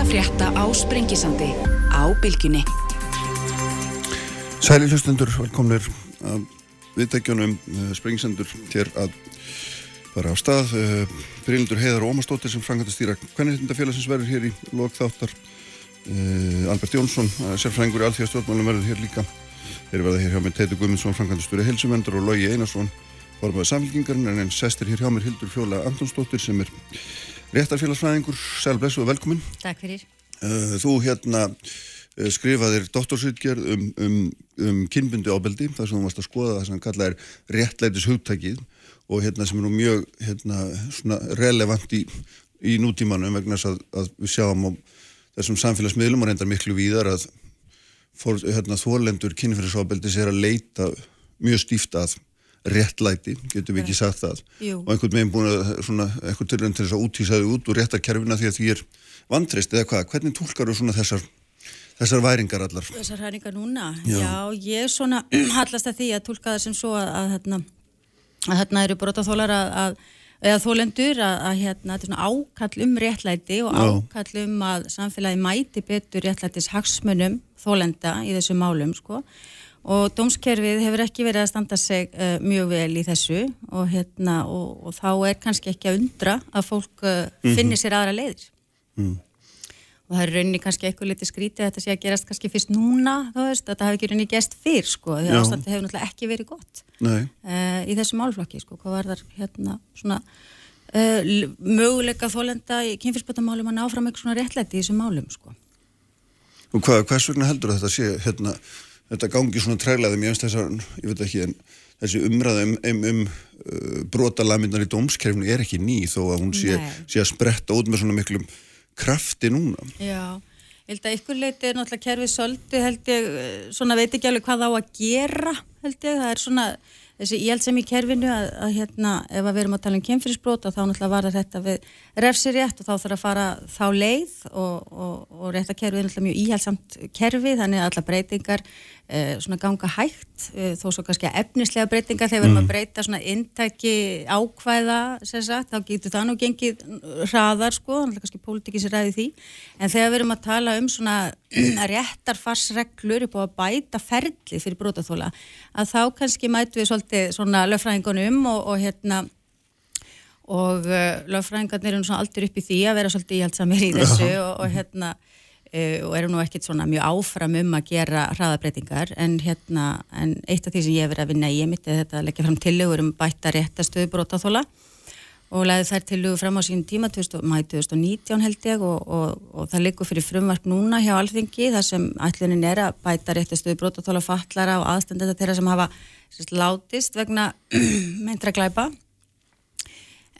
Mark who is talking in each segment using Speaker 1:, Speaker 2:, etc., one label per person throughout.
Speaker 1: að frétta á Sprengisandi á Bilginni.
Speaker 2: Sæli hlustundur, velkomnir að viðtækjunum uh, Sprengisandur hér að bara á stað. Uh, Brynildur Heiðar Ómarsdóttir sem frangandi stýra Kvennihildindafélagsins verður hér í lokþáttar. Uh, Albert Jónsson, sérfræðingur í Alþjóðstjórnmálum verður hér líka. Þeir verða hér hjá með Teitur Guðmundsson, frangandi stúri Hilsumendur og Lógi Einarsson, formaði samfélkingarinn en sestir hér hjá mér Hildur Fjóla Antonsdóttir sem er réttarfélagsfræðingur. Sæl blessu og velkomin.
Speaker 3: Takk fyrir.
Speaker 2: Uh, þú hérna uh, skrifaðir doktorsutgerð um, um, um kynbundi ábeldi þar sem þú varst að skoða það sem kallað er réttlætis hugtækið og hérna sem er nú mjög hérna, relevant í, í nútímanum vegna að, að við sjáum á þessum samfélagsmiðlum og reyndar miklu víðar að hérna, þólendur kynfyrirsofbeldis er að leita mjög stíft að réttlæti, getum við ekki sagt það
Speaker 3: Jú.
Speaker 2: og einhvern veginn búin að svona, einhvern tilvæm til þess að útísaði út úr réttarkerfina því að því er vantrist eða hvað, hvernig tólkar þú svona þessar þessar væringar allar?
Speaker 3: Þessar hæringar núna?
Speaker 2: Já.
Speaker 3: Já, ég svona hallast að því að tólka það sem svo að, að, hérna, að hérna eru brotaþólar að, að eða þólendur að, að hérna, þetta er svona ákall um réttlæti og ákall um að samfélagi mæti betur réttlætis hagsmunum þólenda í þessu málum sko og dómskerfið hefur ekki verið að standa sig uh, mjög vel í þessu. Og, hérna, og, og þá er kannski ekki að undra að fólk uh, finni sér aðra leiðir.
Speaker 2: Mm.
Speaker 3: og það er rauninni kannski eitthvað litið skrítið að þetta sé að gerast kannski fyrst núna þú veist, að þetta hafi ekki rauninni gest fyrr sko, því að ástandi hefur náttúrulega ekki verið gott uh, í þessu málflokki sko, hvað var þar hérna svona möguleika þólenda í kynfyrsbötamálum að ná fram eitthvað svona réttlæti í þessum málum sko.
Speaker 2: og hvað, hvers vegna heldur þetta sé hérna, þetta gangi svona trælaði mjög þessar, ég veit ekki en þessi umræða um, um, um uh, brotalaminnar í dómskerfinu er ekki ný þó að hún sé, sé að spretta út með svona miklum krafti núna.
Speaker 3: Já, ég held að ykkur leiti er náttúrulega kerfið svolítið held ég, eh, svona veit ekki alveg hvað á að gera held ég, það er svona þessi íhald sem í kerfinu að, að hérna ef að við erum að tala um kynfyrirsbrota þá náttúrulega var þetta við refsirétt og þá þarf að fara þá leið og, og, og réttakerfið er náttúrulega mjög íhaldsamt kerfi þannig að alla breytingar svona ganga hægt eh, þó svo kannski að efnislega breytingar þegar við erum að breyta svona inntæki ákvæða sem sagt, þá getur það nú gengið hraðar sko, náttúrulega kannski pólitíkis ræði því, en þegar við erum að tala um svona réttarfarsreglur upp á að bæta ferli fyrir brotaþóla, að þá kannski mætu við svolítið svona löffræðingunum og, og hérna og uh, löffræðingarnir eru nú svona aldrei upp í því að vera svolítið íhaldsamir í þessu og, og hérna uh, og eru nú ekkit svona mjög áfram um að gera hraðabreitingar en hérna, en eitt af því sem ég hef verið að vinna í ég mitt er þetta að leggja fram tillögur um bætta réttastöðu brotaþóla og laði þær tillögur fram á sínum tíma 2000, mæ 2019 held ég og, og, og það liggur fyrir frumvarp núna hjá Alþingi þar sem ætlunin er að bæta réttastöðu brotaþóla fallara og aðstandenda þeirra sem hafa sérst, látist vegna meindra glæpa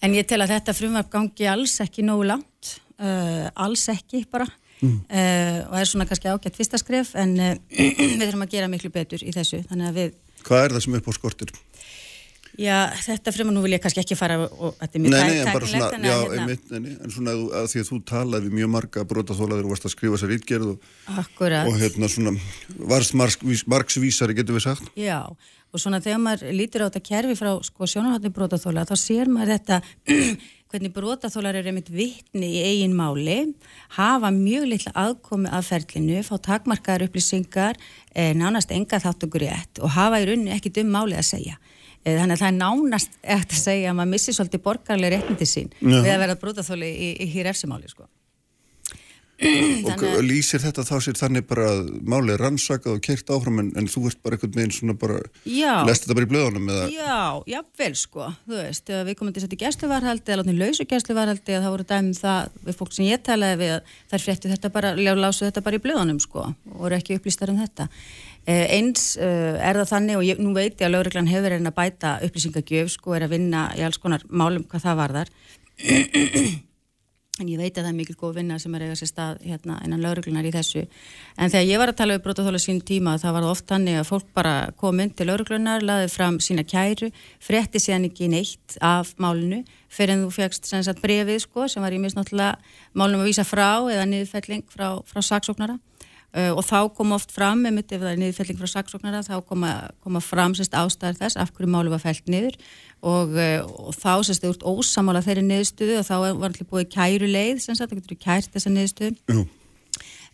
Speaker 3: En ég tel að þetta frumvarp gangi alls ekki nógu langt, uh, alls ekki bara uh, og er svona kannski ágætt fyrsta skref en uh, við þurfum að gera miklu betur í þessu. Þannig að við,
Speaker 2: Hvað er það sem upp á skortir?
Speaker 3: já þetta frumvarp nú vil ég kannski ekki fara og, þetta er mjög
Speaker 2: nei, en
Speaker 3: hérna-
Speaker 2: einmitt, nei, nei, en svona að, því að þú talaði mjög marga brotaþólaður og varst að skrifa sér ítgerð og, og hérna svona varst margs, margsvísari, getur við sagt
Speaker 3: Já, og svona þegar maður lítur á þetta kerfi frá sko, sjónarhaldni brotaþóla þá sér maður þetta hvernig brotaþólar eru einmitt vittni í eigin máli, hafa mjög litla aðkomi að ferlinu, fá takmarkaðar upplýsingar, eh, nánast enga þáttugur rétt og hafa í rauninni ekki dum máli að segja. Eh, Þannig að það er nánast eftir að segja að maður missi svolítið borgarlega réttindi sín
Speaker 2: Já.
Speaker 3: við að vera brotaþóli í, í hér efsimáli sko.
Speaker 2: og lýsir þetta þá sér þannig bara að málið er rannsakað og kert áfram en, en þú ert bara einhvern veginn svona bara lest þetta bara í blöðunum eða
Speaker 3: Já, jafnvel sko, þú veist, við komum til að setja gæsluvarhaldi eða látni lausu gæsluvarhaldi að það voru dæmum það við fólk sem ég talaði við þær fréttu þetta bara, lásu þetta bara í blöðunum sko og voru ekki upplýstar um þetta. Eh, eins eh, er það þannig og ég, nú veit ég að lauruglan hefur verið að bæta upplýsingagjöf sko, er að vinna í alls konar málum hvað það varðar. En ég veit að það er mikil góð vinna sem er eiga sér stað hérna innan lauruglunar í þessu. En þegar ég var að tala við brotaþóla sín tíma það var oft þannig að fólk bara kom inn til lauruglunar, laði fram sína kæru, frétti síðan ekki neitt af málinu fyrir en þú fegst brefið sko sem var í misnáttúrulega málunum að vísa frá eða niðurfelling frá, frá saksóknara uh, og þá kom oft fram, ef það er niðurfelling frá saksóknara, þá koma, koma fram sérst ástæðar þess af hverju málu var fælt niður og, uh, og þá sérst þau út ósamála þeirri niðurstuðu og þá var allir búið kæru leið sem sagt, það getur kært þessa niðurstuðu
Speaker 2: Jú.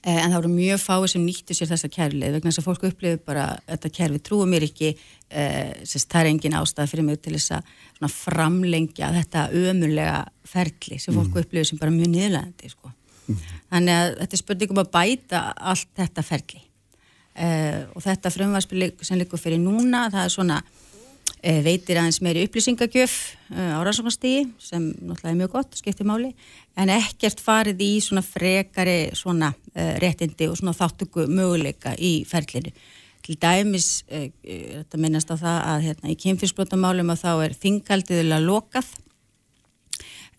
Speaker 3: Eh, en það voru mjög fáið sem nýttu sér þessa kærleið vegna þess að fólku upplifið bara þetta kerfi trúið mér ekki sérst, það er engin ástæð fyrir mig til þess að framlengja þetta ömulega ferli sem fólku mm. upplifið sem bara mjög niðurlegandi sko. Mm. þannig að þetta er spurningum að bæta allt þetta ferli eh, og þetta frumvarspil sem likur fyrir núna það er svona Eh, veitir aðeins meiri upplýsingagjöf eh, á rannsóknastígi sem náttúrulega er mjög gott, skiptir máli en ekkert farið í svona frekari svona uh, réttindi og svona þáttöku möguleika í ferlinu til dæmis, uh, þetta minnast á það að hérna, í kynfyrsbrotamálum að þá er þingaldiðulega lokað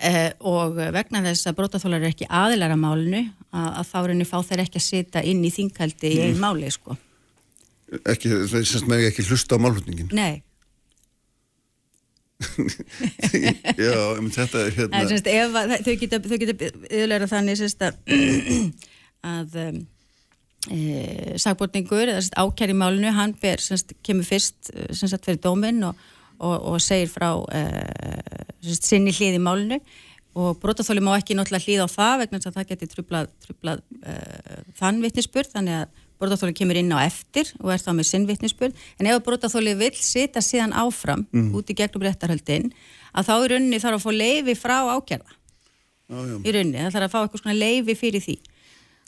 Speaker 3: uh, og vegna þess að brotaþólar er ekki aðilar að málinu að, að þá reynir fá þeir ekki að sita inn í þingaldi í einn máli sko.
Speaker 2: Ekki, það er semst með ekki hlusta á málhutningin
Speaker 3: Nei.
Speaker 2: Já, um þetta er hérna
Speaker 3: semst, ef, Þau geta, geta yfirlega þannig semst, að, að um, e, sagbótningur eða ákjær í málinu, hann ber, semst, kemur fyrst semst, fyrir dóminn og, og, og segir frá e, sinni hlið í málinu. Og brotaþóli má ekki náttúrulega hlið á það vegna þess að það geti trublað, trublað e, þann vittnisspurð, þannig að brotaþóli kemur inn á eftir og er þá með sinnvittnisspurð en ef brotaþóli vil sita síðan áfram mm. út í gegnum réttarhöldin að þá í rauninni þarf að fá leifi frá ákjörða í rauninni, það þarf að fá eitthvað svona leifi fyrir því.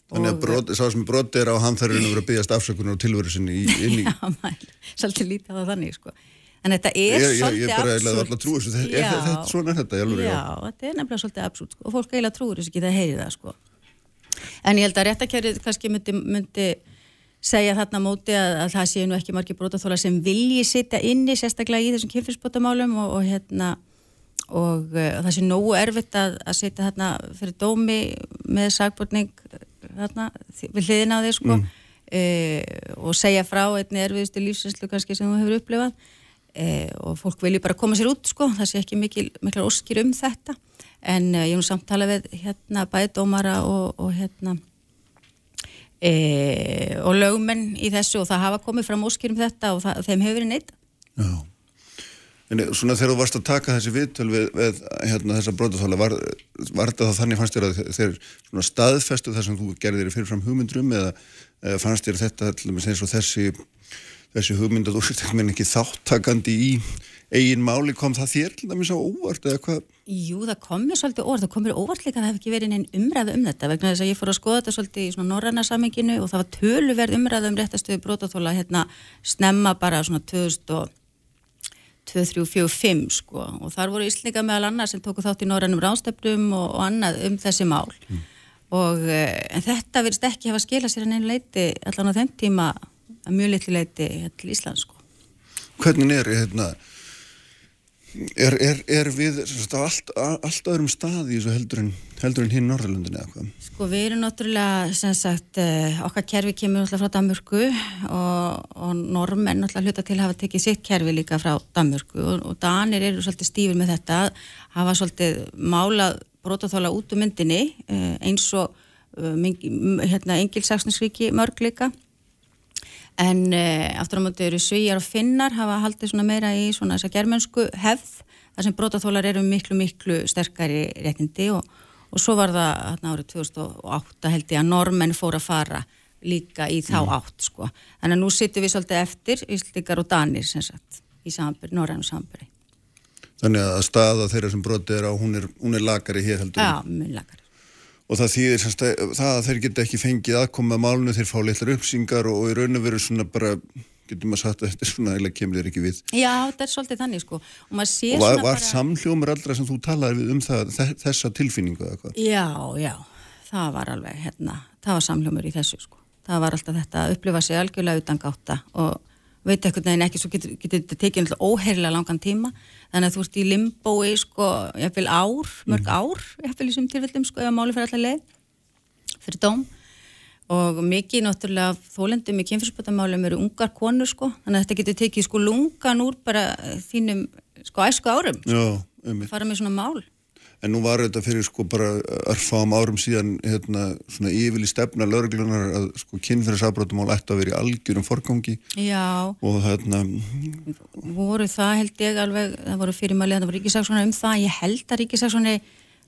Speaker 2: Þannig að brot, sá sem broti er á hann þarf að vera að byggast afsökunar og tilveru sinni inn í
Speaker 3: Já, maður, svolítið lítið á þannig sko En þetta er
Speaker 2: ég,
Speaker 3: svolítið
Speaker 2: absúrt. Ég er bara alltaf trúið þessu, er þetta, þetta svona þetta, alveg
Speaker 3: já. Já, þetta er nefnilega svolítið absúrt sko, og fólk eiginlega trúir þessu ekki það heyri það sko. En ég held að réttakærið kannski myndi, myndi segja þarna móti að, að það séu nú ekki margir brótaþóla sem vilji sitja inni sérstaklega í þessum kynfyrsbótamálum og, og hérna og uh, það sé nógu erfitt að, að sitja þarna fyrir dómi með sagbórning þarna við hliðin á því sko mm. uh, og segja frá einni erfiðustu lífsinslu kannski sem þú hefur upplifað uh, og fólk vilji bara koma sér út sko, það sé ekki mikil, miklar óskir um þetta. En ég hef nú samtalað við hérna bæði dómara og, og hérna e, og lögumenn í þessu og það hafa komið fram óskýrum þetta og það, þeim hefur verið neitt
Speaker 2: Já. En svona þegar þú varst að taka þessi viðtöl við, við hérna, þessa brótaþála var, var þetta þá þannig fannst þér að þeir staðfestu þar sem þú gerði þér fyrirfram hugmyndrum eða, fannst þér þetta eins og þessi, þessi hugmynd að þú sést ekki þáttakandi í eigin máli kom það þér til dæmis á óvart eða hvað?
Speaker 3: Jú, það kom mér svolítið óvart, það kom mér óvart líka að það hef ekki verið neinn umræða um þetta vegna þess að ég fór að skoða þetta svolítið í svona norranna samenginu og það var töluverð umræða um réttastöðu brótaþóla hérna snemma bara svona 2002-2045 sko og þar voru íslninga meðal annað sem tóku þátt í norrannum ránstöfnum og, og annað um þessi mál mm. og en þetta verðist ekki hafa skilað sér en einu leiti allan á þenn tíma að mjög litli leiti til Ísland sko.
Speaker 2: Hvernig er hérna Er, er, er við allt, allt öðrum staði í þessu heldur en, heldur en hinn Norðalundin eða hvað?
Speaker 3: Sko við erum náttúrulega, sem sagt, uh, okkar kerfi kemur náttúrulega frá Danmörku og, og normenn náttúrulega hluta til að hafa tekið sitt kerfi líka frá Danmörku og, og Danir eru svolítið stífur með þetta, hafa svolítið málað brotaþála út um myndinni uh, eins og hérna, Engilsaksninsvíki mörg líka en uh, aftur á móti eru svíjar og finnar hafa haldið svona meira í svona þessa germansku hefð þar sem brotaþólar eru miklu miklu sterkari réttindi og, og svo var það hérna árið 2008 held ég að normenn fór að fara líka í þá mm. átt sko. Þannig að nú sittum við svolítið eftir Íslikar og Danir sem sagt í sambur, norrænu samburi
Speaker 2: Þannig að staða þeirra sem brotið er á hún er, hún er lagari hér heldur
Speaker 3: Já, mjög lagari
Speaker 2: og það þýðir semst að það að þeir geta ekki fengið aðkoma að málunum, þeir fá litlar uppsingar og, og í raun og veru svona bara getur maður sagt að þetta er svona eða kemur þér ekki við.
Speaker 3: Já, þetta er svolítið þannig sko.
Speaker 2: Og, og var, var bara... samhljómur allra sem þú talaði við um það, þessa tilfinningu eða hvað?
Speaker 3: Já, já, það var alveg hérna, það var samhljómur í þessu sko. Það var alltaf þetta að upplifa sig algjörlega utan gáta og veit ekkert neginn ekki, svo getur þetta tekið óheirilega langan tíma, þannig að þú ert í limbói sko, ég vil ár mörg mm. ár, ég vil í svum tilfellum sko, ef að máli fyrir allar leið, fyrir dóm. Og mikið náttúrulega þólendum í kynfyrspotamálum eru ungar konur sko, þannig að þetta getur tekið sko lungan úr bara þínum sko æsku árum
Speaker 2: Já,
Speaker 3: fara með svona mál
Speaker 2: en nú var þetta fyrir sko bara örfám árum síðan hérna svona yfirli stefna lauruglunar að sko kynferðisafbrotumál ætti að vera í algjörum forgangi.
Speaker 3: Já,
Speaker 2: og hérna
Speaker 3: voru það held ég alveg, það voru fyrirmælið, það voru ríkisaksóna um það, ég held að ríkisaksóni,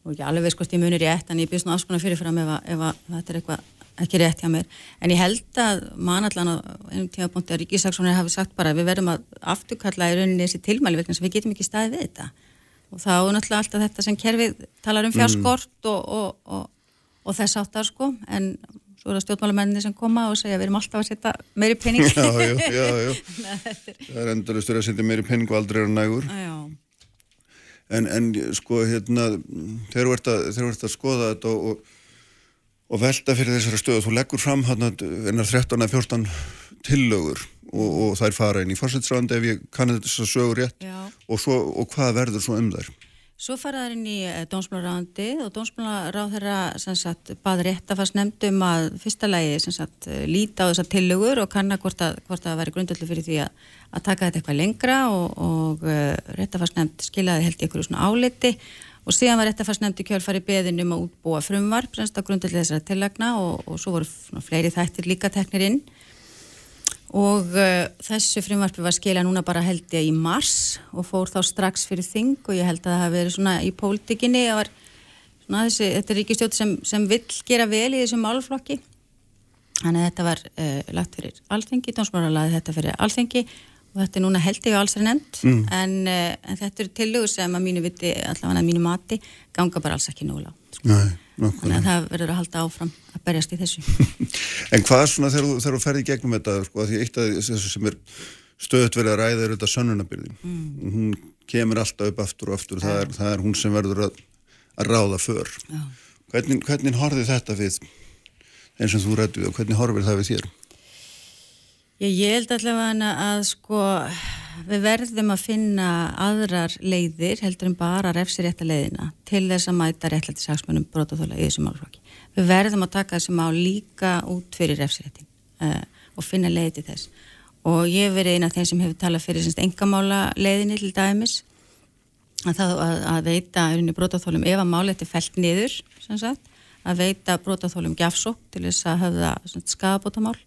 Speaker 3: og ekki alveg veist hvort ég munir rétt, en ég byrst nú afskona fyrirfram ef, ef að þetta er eitthvað ekki rétt hjá mér, en ég held að manallan á einum tímapunkti að ríkisaksónir hafi sagt bara við verðum að afturkalla í rauninni þessi tilmæli vegna sem við getum ekki staðið við þetta og þá er náttúrulega alltaf þetta sem kerfið talar um fjárskort og, og, og, og þess áttar sko, en svo er það stjórnmálamenni sem koma og segja við erum alltaf að setja meiri pening.
Speaker 2: Já, já, já, já. það er endurist að setja meiri penning og aldrei er nægur.
Speaker 3: Já,
Speaker 2: en, en sko hérna þegar þú ert að, skoða þetta og, og, og velta fyrir þessari stöðu þú leggur fram hann einar 13 eða 14 tillögur og, og þær fara inn í fórsætsrandi ef ég kannu þess að sögur rétt og, svo, og hvað verður svo um þær?
Speaker 3: Svo fara þær inn í dómsmálaráðandi og dómsmálaráð þeirra bað rétt að fast nefndum að fyrsta lægi eh, líta á þessar tillögur og kanna hvort að, hvort að væri grundöldu fyrir því að, að taka þetta eitthvað lengra og, og uh, rétt að fast nefnd skilaði held í einhverju svona áliti. Og síðan var rétt að fast nefnd í kjölfari beðin um að útbúa frumvarp grundöldu þessara tillagna og, og svo voru fleiri þættir líka teknir inn og uh, þessu frumvarpi var skila núna bara held ég í mars og fór þá strax fyrir þing og ég held að það hafi verið svona í pólitíkinni þetta er ríkistjótt sem, sem vill gera vel í þessum málflokki þannig að þetta var uh, lagt fyrir alþengi, dómsmálarlaði þetta fyrir alþengi og þetta er núna held ég á alls er nefnd mm. en, uh, en þetta eru tillögur sem að mínu viti, allavega að mínu mati ganga bara alls ekki lágt sko. Þannig að það verður að halda áfram að berjast í þessu
Speaker 2: En hvað svona þegar þú, ferði gegnum þetta sko, því eitt af þessu sem er stöðut verið að ræða er þetta sönnunabyrðin mm. hún kemur alltaf upp aftur og aftur það, er, það er hún sem verður að, að ráða för
Speaker 3: Já.
Speaker 2: hvernig, hvernig horfið þetta við eins og þú rættu og hvernig horfið það við þér
Speaker 3: Ég, ég held allavega að sko við verðum að finna aðrar leiðir heldur en bara refsirétta leiðina til þess að mæta réttlætti saksmönum brotaþóla í þessu málflokki. Við verðum að taka þessi mál líka út fyrir refsiréttin uh, og finna leiði til þess. Og ég hef verið eina af þeim sem hefur talað fyrir engamála leiðinni til dæmis að, það, að, að veita brotaþólum ef að er fælt niður sagt, að veita brotaþólum gjafsók til þess að höfða skadabótamál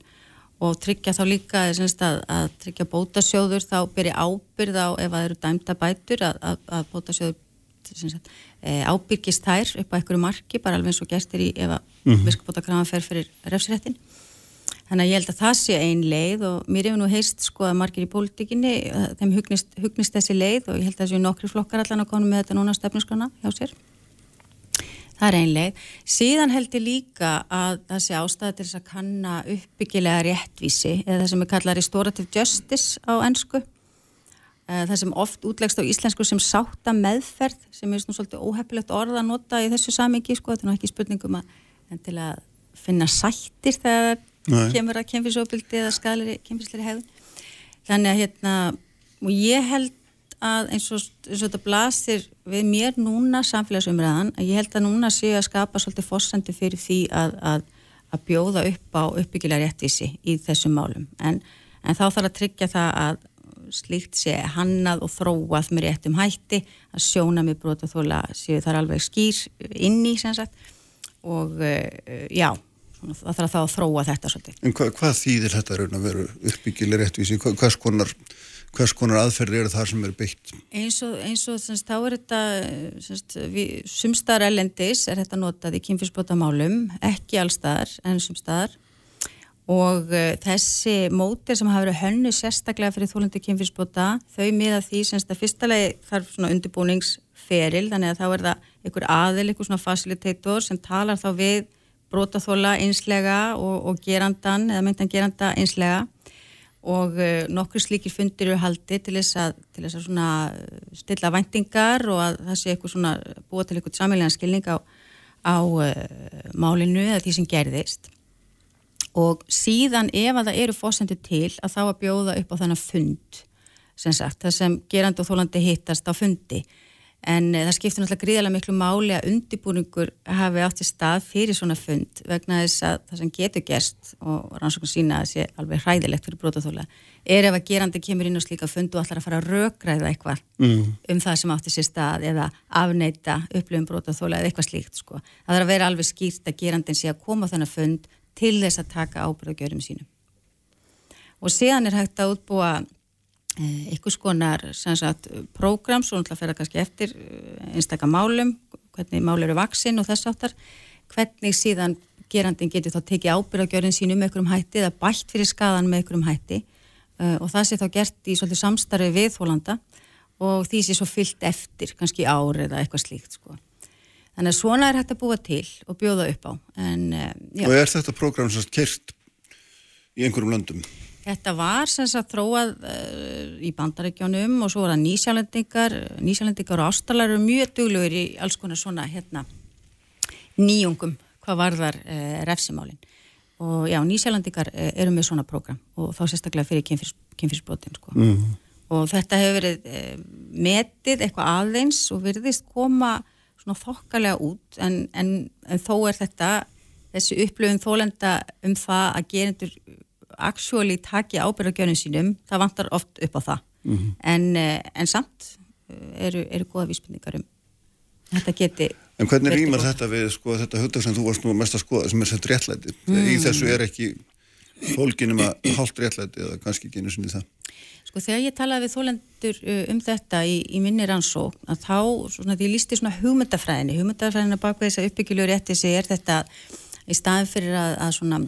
Speaker 3: og tryggja þá líka að, að tryggja bótasjóður þá byrja ábyrð á ef það eru dæmda bætur að, að, að bótasjóður e, ábyrgist þær upp á einhverju marki bara alveg eins og gestir í ef að mm -hmm. viskubótakraman fer fyrir refsréttin þannig að ég held að það sé ein leið og mér hefur nú heist sko að margir í pólitíkinni þeim hugnist, hugnist þessi leið og ég held að þessu nokkri flokkar allan að konu með þetta núna stefnusgrana hjá sér Það er einleg. Síðan held ég líka að það sé ástæði til þess að kanna uppbyggilega réttvísi eða það sem er kallað restorative justice á ennsku. Það sem oft útlegst á íslensku sem sátta meðferð sem er svona svolítið óhefilegt orða að nota í þessu samingi sko. Þetta er nú ekki spurningum að, til að finna sættir þegar það kemur að kemfisofbildi eða skadlir kemfisleiri hefð. Þannig að hérna, og ég held að eins og, eins og þetta blasir við mér núna samfélagsumræðan að ég held að núna séu að skapa svolítið fórsendu fyrir því að, að, að bjóða upp á uppbyggilega réttvísi í þessum málum en, en þá þarf að tryggja það að slíkt sé hannað og þróað með réttum hætti að sjóna með brot og þóla séu þar alveg skýr inn í sem sagt og uh, já það þarf þá að þróa þetta svolítið.
Speaker 2: En hva, hvað þýðir þetta raun að vera uppbyggilega réttvísi? Hva, hvers konar hvers konar aðferðir eru það sem eru byggt?
Speaker 3: Eins og, eins og semst, þá er þetta sumstar elendis er þetta notað í kynfyrsbótamálum ekki allstaðar en sumstaðar og uh, þessi mótir sem hafa verið hönnu sérstaklega fyrir þólandi kynfyrsbóta þau miða því semst að fyrsta lagi þarf svona undirbúningsferil þannig að þá er það einhver aðil, einhver svona facilitator sem talar þá við brótaþóla einslega og, og gerandan eða myndan geranda einslega og uh, nokkur slíkir fundir eru haldi til þess að, til þess að svona stilla væntingar og að það sé svona búa til eitthvað samílega skilning á, á uh, málinu eða því sem gerðist. Og síðan ef að það eru fósendur til að þá að bjóða upp á þennan fund sem sagt, það sem gerandi og þólandi hittast á fundi en uh, það skiptir náttúrulega gríðarlega miklu máli að undibúningur hafi átt í stað fyrir svona fund vegna þess að það sem getur gerst og rannsókn sína að sé alveg hræðilegt fyrir brotaþóla er ef að gerandi kemur inn á slíka fund og ætlar að fara að rökræða eitthvað mm. um það sem átti sér stað eða afneita upplifum brotaþóla eða eitthvað slíkt sko. Það þarf að vera alveg skýrt að gerandin sé að koma á þennan fund til þess að taka ábyrðagjörum sínum. Og síðan er hægt að útbúa einhvers konar sagt, prógram, svo náttúrulega fer það kannski eftir eh, einstakka málum, hvernig mál eru vaksinn og þess áttar, hvernig síðan gerandin getur þá tekið ábyrðagjörðin sínu með einhverjum hætti eða bætt fyrir skadan með einhverjum hætti uh, og það sé þá gert í svolítið samstarfi við Þólanda og því sé svo fyllt eftir, kannski ár eða eitthvað slíkt sko. Þannig að svona er hægt að búa til og bjóða upp á. En,
Speaker 2: uh, og er þetta prógram sem kert í einhverjum löndum?
Speaker 3: Þetta var sem sagt þróað uh, í bandarækjónum og svo var það nýsjálendingar, nýsjálendingar og ástalar eru mjög duglugur í alls konar svona hérna nýjungum hvað varðar uh, refsimálinn og já, nýsjálendingar uh, eru með svona prógram og þá sérstaklega fyrir kynfyrsbrotin sko. Mm -hmm. og þetta hefur verið metið eitthvað aðeins og verðist koma svona þokkalega út en, en, en þó er þetta þessi upplöfum þólenda um það að gerendur actually taki ábyrðargjörnum sínum, það vantar oft upp á það mm -hmm. en, eh, en samt eh, eru, eru goða vísbyrningar um þetta geti
Speaker 2: En hvernig rýmar þetta við sko, þetta hugdag sem þú varst nú mest að skoða sem er sett réttlæti mm. í þessu er ekki fólkinum að hálft réttlæti eða kannski einu sinni það
Speaker 3: Sko þegar ég talaði við þólendur eh, um þetta í, í minni rannsók að þá, svona því lísti svona hugmyndafræðinni hugmyndafræðina bak við þess að uppbyggjulegur rétti sig er þetta í staðin fyrir að, að svona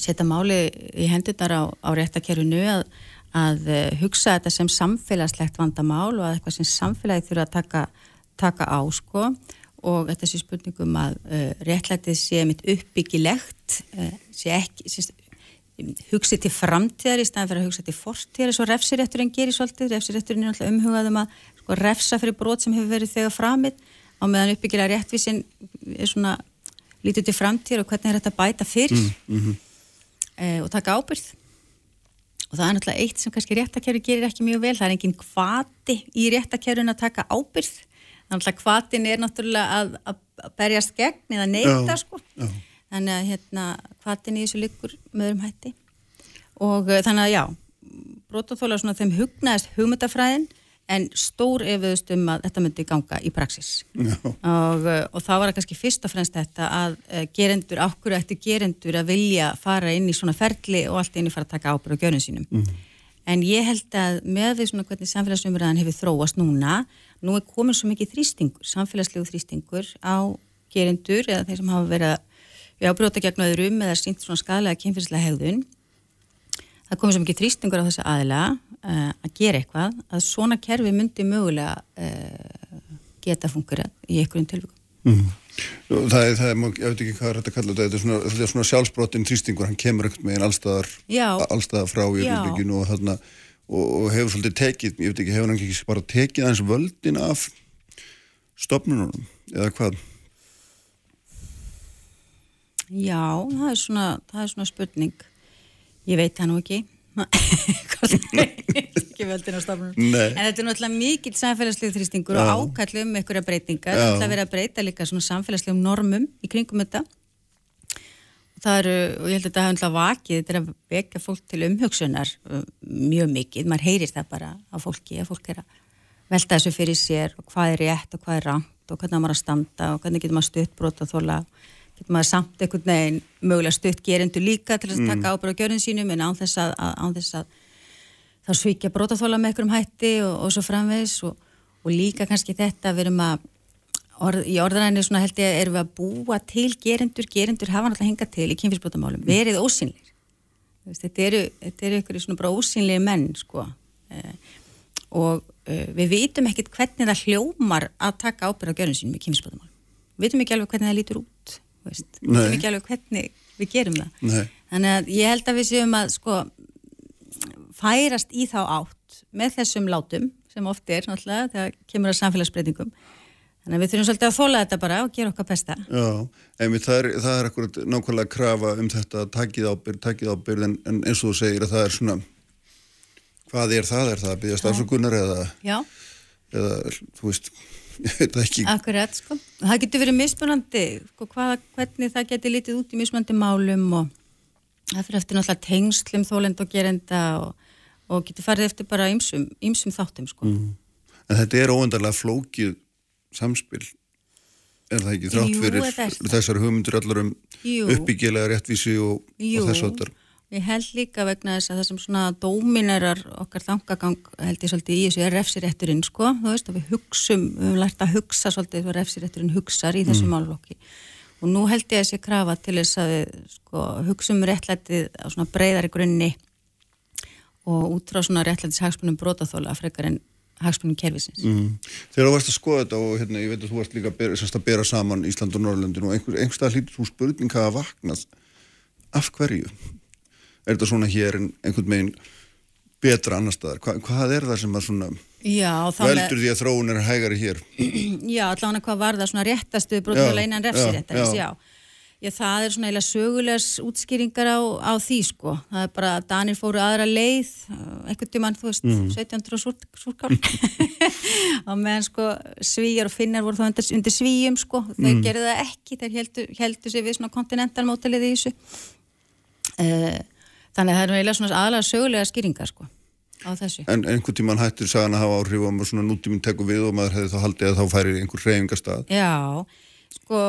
Speaker 3: setja máli í hendurnar á, á réttakerfinu að, að eh, hugsa þetta sem samfélagslegt vandamál og að eitthvað sem samfélagi þurfa að taka, taka á sko. Og þetta sé spurningum að uh, réttlætið sé mitt uppbyggilegt uh, sé ekki sé, hugsi til framtíðar í staðan fyrir að hugsa til fortíðar eins og refsirétturinn gerir svolítið, refsirétturinn er alltaf umhugað um að sko, refsa fyrir brot sem hefur verið þegar framið á meðan uppbyggilega réttvísin er svona lítið til framtíð og hvernig er þetta bæta fyrir. Mm, mm -hmm. uh, og taka ábyrð og það er náttúrulega eitt sem kannski réttakerfi gerir ekki mjög vel, það er enginn kvati í réttakerfin að taka ábyrð þannig að kvatin er náttúrulega að, að berjast gegn eða neyta sko. þannig að hérna, kvatin í þessu likur með um hætti. Og uh, þannig að já brotaþóla svona þeim hugnaðist hugmyndafræðin en stór efiðust um að þetta myndi ganga í praxis og, eh, og þá var það kannski fyrst og fremst þetta að eh, gerendur, ákveður eftir gerendur að vilja fara inn í svona ferli og allt inn í fara að taka ábyrg á gjörnum sínum? Mm en ég held að með því svona hvernig samfélagsumræðan hefur þróast núna nú er komin svo mikið þrýstingur samfélagslegu þrýstingur á gerendur eða þeir sem hafa verið að brota gegn öðrum eða sínt svona skadalega kynfyrslega hegðun. Það komið svo mikið þrýstingur á þessa aðila uh, að gera eitthvað að svona kerfi myndi mögulega uh, geta fungerað í einhverjum tilvíkum. Mm.
Speaker 2: Það er, það er, ég veit ekki hvað er þetta að kalla þetta, þetta er svona, þetta er svona sjálfsbrottin þrýstingur, hann kemur ekkert með einn allstaðar, allstaðar frá í öllbygginu og, og, og hefur svolítið tekið, ég veit ekki, hefur hann ekki bara tekið hans völdin af stopnunum eða hvað?
Speaker 3: Já, það er svona, það er svona spurning, ég veit það nú ekki ekki veldin á stafnum en þetta er náttúrulega mikill samfélagsleg þrýstingur og ákallu um einhverja breytingar. Það er að vera að breyta líka svona samfélagslegum normum í kringum þetta. Það eru, og ég held að þetta hafa náttúrulega vakið, þetta er að vekja fólk til umhugsunar uh, mjög mikið, maður heyrir það bara á fólki að fólk er að velta þessu fyrir sér og hvað er rétt og hvað er ránt og hvernig maður að standa og hvernig getur maður stutt brot og þóla getur maður samt einhvern veginn mögulega stutt gerendu líka til að mm. taka ábyrg á gjörðin sínum en án þess að, án þess að þá svíkja brótaþóla með einhverjum hætti og, og svo framvegs og, og líka kannski þetta við erum að orð, í orðanæðinu svona held ég að erum við að búa til gerendur, gerendur hafa náttúrulega hengað til í kynfyrsbrótamálum, mm. verið ósynlir þetta eru, þetta eru einhverju svona bara ósynlega menn sko. Eh, og eh, við vitum ekkit hvernig það hljómar að taka ábyrg á gjörðin sínum í kynfyrsbrótamálum við vitum ekki alveg hvernig það lítur út veist, við veitum ekki alveg hvernig við gerum það. Nei. þannig að ég held að við séum að sko færast í þá átt með þessum látum sem oft er náttúrulega þegar kemur að samfélagsbreytingum. Þannig að við þurfum svolítið að þóla þetta bara og gera okkar besta.
Speaker 2: Já, einmitt það er, það er ekkur nákvæmlega krafa um þetta takið ábyrg, takið ábyrg en, en eins og þú segir að það er svona hvað er það, er það að byggja stafsökunar eða eða, þú veist, ég veit það ekki.
Speaker 3: Akkurat, sko. Það getur verið mismunandi, sko, hvaða, hvernig það getur lítið út í mismunandi málum og það fyrir eftir náttúrulega tengslum þólend og gerenda og, og getur farið eftir bara ymsum, ymsum þáttum, sko. Mm.
Speaker 2: En þetta er óendarlega flókið samspil, er það ekki þrátt
Speaker 3: Jú,
Speaker 2: fyrir
Speaker 3: er það.
Speaker 2: þessar hugmyndir allar um
Speaker 3: Jú.
Speaker 2: uppbyggilega réttvísi og,
Speaker 3: Jú,
Speaker 2: og þess áttar?
Speaker 3: Ég held líka vegna þess að það sem svona dóminerar okkar þangagang held ég svolítið í þessu er refsirétturinn sko, þú veist að við hugsum, við höfum lært að hugsa svolítið hvað refsirétturinn hugsar í þessu mm. málflokki og nú held ég að þessi krafa til þess að við sko hugsum réttlætið á svona breyðari grunni og út frá svona réttlætis hagspunum brotaþóla frekar en hagspunum kervisins.
Speaker 2: Mm. Þegar þú varst að skoða þetta og hérna, ég veit að þú varst líka að bera, að bera saman Ísland og Norrlöndin og einhver, einhverstað hlýtur þú spurning hafa vaknað af hverju? Er þetta svona hér en einhvern megin betra annar staðar? Hva, hvað er það sem að svona
Speaker 3: Já,
Speaker 2: veldur því að þróun er hægari hér?
Speaker 3: Já, allavega hvað var það svona réttastu brotaþóla
Speaker 2: Já,
Speaker 3: innan
Speaker 2: já,
Speaker 3: refsiréttarins,
Speaker 2: já.
Speaker 3: já. Já, það er svona eiginlega sögulegs útskýringar á, á því sko. Það er bara að Danir fóru aðra leið, uh, einhvern tímann, þú veist,
Speaker 2: Mhm.
Speaker 3: 1700 og súr, súrkál. á meðan sko svíjar og finnar voru þá undir, undir svíjum sko. Þeir
Speaker 2: Mhm.
Speaker 3: gerðu það ekki, þeir heldu, heldu sig við svona kontinentalmótalið í þessu. Uh, þannig að það er eiginlega svona aðalega sögulega skýringar sko á þessu.
Speaker 2: En einhvern tíman hættir sagan að hafa áhrif og maður svona nútíminn tekur við og maður hefði þá haldið að þá færi einhver reyfingastað.
Speaker 3: Já, sko,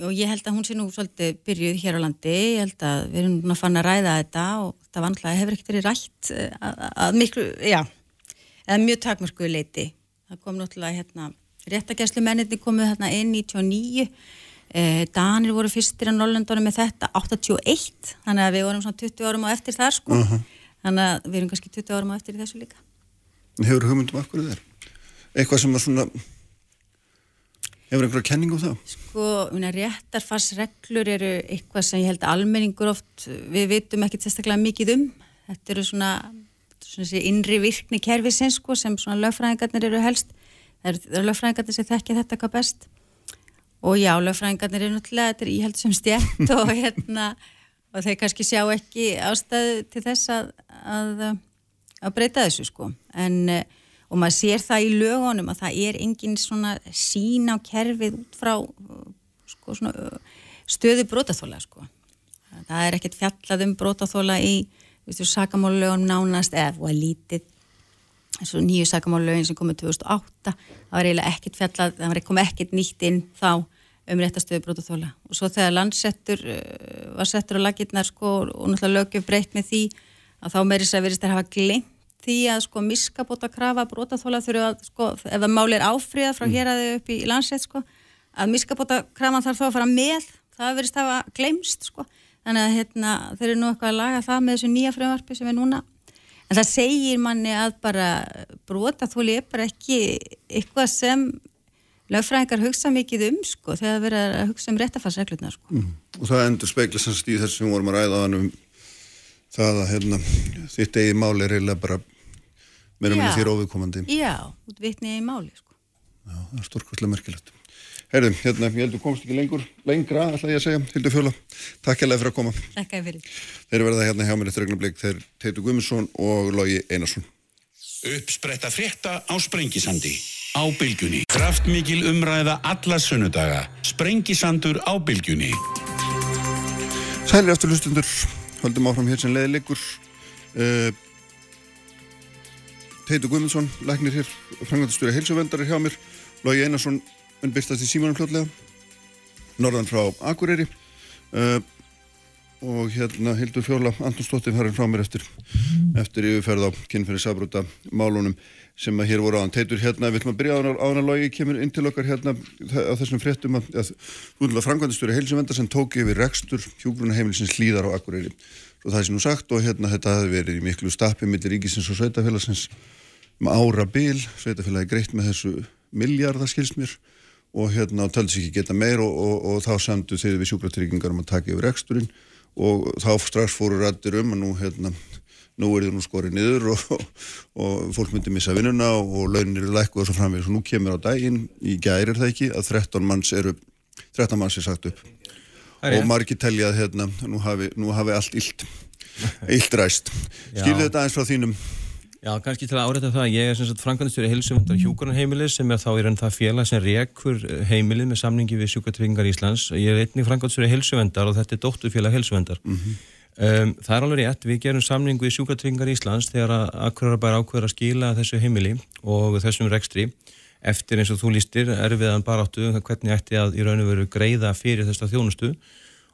Speaker 3: og ég held að hún sé nú svolítið byrjuð hér á landi, ég held að við erum núna fann að ræða þetta og það vanlega hefur ekkert verið rætt eh, að, að miklu, já, eða mjög takmörku leiti. Það kom náttúrulega hérna, réttagæslu menninni komuð hérna inn 99, eh, Danir voru fyrstir á Norrlöndunum með þetta 81, þannig að við vorum svona 20 árum á eftir þar sko, þannig að við erum kannski 20 árum á eftir þessu líka.
Speaker 2: Hefur hugmyndum það er? Eitthvað sem að svona hefur einhverja kenningu um það?
Speaker 3: Sko, réttarfarsreglur eru eitthvað sem ég held að almenningur oft, við vitum ekki sérstaklega mikið um. Þetta eru svona, svona innri virkni kerfisins, sko, sem lögfræðingarnir eru helst. Það það eru lögfræðingarnir sem þekkja þetta hvað best. Og já, lögfræðingarnir eru náttúrulega, þetta er íhald sem stjætt og hérna, og þeir kannski sjá ekki ástæðu til þess að, að, að breyta þessu, sko. En, eh, og maður sér það í lögunum að það er engin svona sín á kerfið út frá sko, svona, uh, stöðu brotaþóla sko. það er ekkert fjallað um brotaþóla í sakamálulögunum nánast eða lítið og nýju sakamálulögin sem komið 2008 það var eiginlega ekkert fjallað það var komið ekkert nýtt inn þá um réttastöðu brotaþóla og svo þegar landsettur uh, var settur á lakirnar sko, og náttúrulega lögjöf breytt með því að þá meiri sér verist að hafa glemt því að sko miskabóta krafa brotaþóla þurfa að sko ef að máli er áfriða frá hér að þau upp í landsett sko að miskabóta krafan þarf þá að fara með það verist að hafa glemst sko. Þannig að hérna þeir eru nú eitthvað að laga það með þessu nýja frumvarpi sem er núna en það segir manni að bara brotaþóli er bara ekki eitthvað sem lögfræðingar hugsa mikið um sko þegar verður að hugsa um réttafarsreglutna sko
Speaker 2: Mm. Og það endur speikla sem stíð þess sem við vorum að ræða hann um það að hérna, þitt eigið máli er eiginlega bara meira með þér óviðkomandi.
Speaker 3: Já, út vitni í máli sko
Speaker 2: Já, það er stórkvæslega merkilegt. Herðum, hérna, ég heldur komst ekki lengur, lengra, ætla ég að segja, Hildur Fjóla. Takk hérlega fyrir að koma.
Speaker 3: Þakka fyrir
Speaker 2: Þeir verða hérna hjá mér eftir augnablik, þeir Teitur Guðmundsson og Logi Einarsson.
Speaker 4: Uppspretta frétta á Sprengisandi. Á bylgjunni. Kraftmikil umræða alla sunnudaga. Sprengisandur á bylgjunni.
Speaker 2: Sælir eftir hlustundur, höldum áfram hér sem leiði leikur. Uh, Teitur Guðmundsson, læknir hér, frangandastjóri heilsuvendar er hjá mér. Logi Einarsson, mun byrstast í símanum hljóðlega. Norðan frá Akureyri. Uh, og hérna Hildur Fjóla Antonsdóttir farin frá mér eftir, eftir yfirferð á kynferði sabrúta málunum sem að hér voru áðan. Teitur hérna, við ætlum að byrja á áðan að logi kemur inn til okkar hérna á þessum fréttum að, að þú ætlum að frangvændastjóri heilsumvenda sem tók yfir rekstur hjúgruna heimilisins hlýðar á Akureyri. Svo það er nú sagt og hérna þetta hafi verið í miklu stapi millir ríkisins og sveitafélagsins um ára bil, sveitafélagi greitt með þessu miljardar skils mér og hérna töldi sér ekki geta meir og, og, og þá samdu þeir við sjúkratryggingar um að taka yfir reksturinn og þá strax fóru rættir um að nú hérna nú er þið nú skorið niður og, og, og fólk myndi missa vinnuna og, og launir er lækkuð og svo framvegis. Og nú kemur á daginn í gæri er það ekki að 13 manns eru 13 manns er sagt upp.
Speaker 5: Er
Speaker 2: og margir telja að hérna nú hafi, nú hafi allt illt illt ræst. Skilðu þetta aðeins frá þínum
Speaker 5: Já, kannski til að áreita það, ég er sem sagt franganistjóri heilsumvendar hjúkurnarheimilis sem er þá í raun það félag sem rekur heimilið með samningi við sjúkartryggingar Íslands. Ég er einnig franganistjóri heilsumvendar og þetta er dótturfélag heilsumvendar. Mm -hmm. um, það er alveg rétt, við gerum samning við sjúkartryggingar Íslands þegar að akkurar bara ákveður að skila þessu heimili og þessum rekstri eftir eins og þú lístir erfiðan bara áttu hvernig ætti að í raun og veru greiða fyrir þesta þjónustu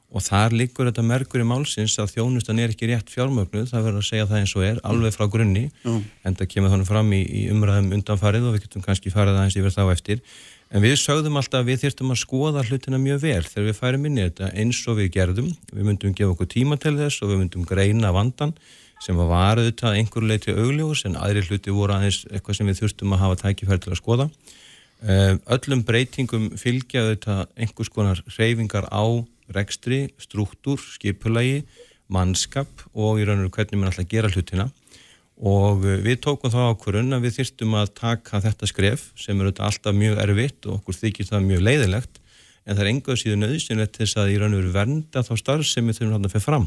Speaker 5: og þar liggur þetta merkur í málsins að þjónustan er ekki rétt fjármögnuð, það verður að segja það eins og er alveg frá grunni, mm. en það kemur þannig fram í, í umræðum undanfarið og við getum kannski farið aðeins yfir þá eftir. En við sögðum alltaf að við þýrtum að skoða hlutina mjög vel þegar við færum inn í þetta eins og við gerðum, við myndum gefa okkur tíma til þess og við myndum greina vandan sem var varuð þetta einhver leiti augljós en aðri hluti voru aðeins eitthvað sem við þurftum að rekstri, struktúr, skipulagi, mannskap og í raun og hvernig maður ætla að gera hlutina. Og eh, við tókum þá ákvörun að við þyrstum að taka þetta skref sem eru alltaf mjög erfitt og okkur þykir það mjög leiðilegt en það er engaðu síðan auðsynlegt til þess að í raun og veru vernda þá starf sem við þurfum að fyrir fram.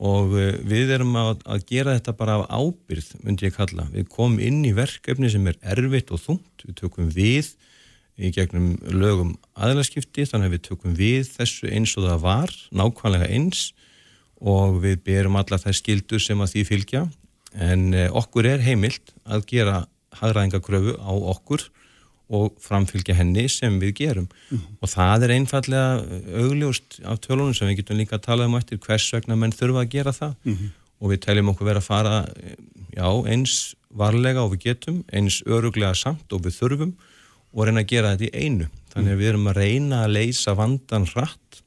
Speaker 5: Og eh, við erum að, að gera þetta bara af ábyrð, myndi ég kalla. Við komum inn í verkefni sem er erfitt og þungt, við tökum við í gegnum lögum aðlarskipti þannig að við tökum við þessu eins og það var, nákvæmlega eins og við berum alla þær skildur sem að því fylgja en eh, okkur er heimilt að gera hagraðingakröfu á okkur og framfylgja henni sem við gerum mm -hmm. og það er einfallega augljóst af tölunum sem við getum líka að tala um eftir hvers vegna menn þurfa að gera það mm -hmm. og við teljum okkur verið að fara já, eins varlega og við getum eins öruglega samt og við þurfum og reyna að gera þetta í einu. Þannig að við erum að reyna að leysa vandan hratt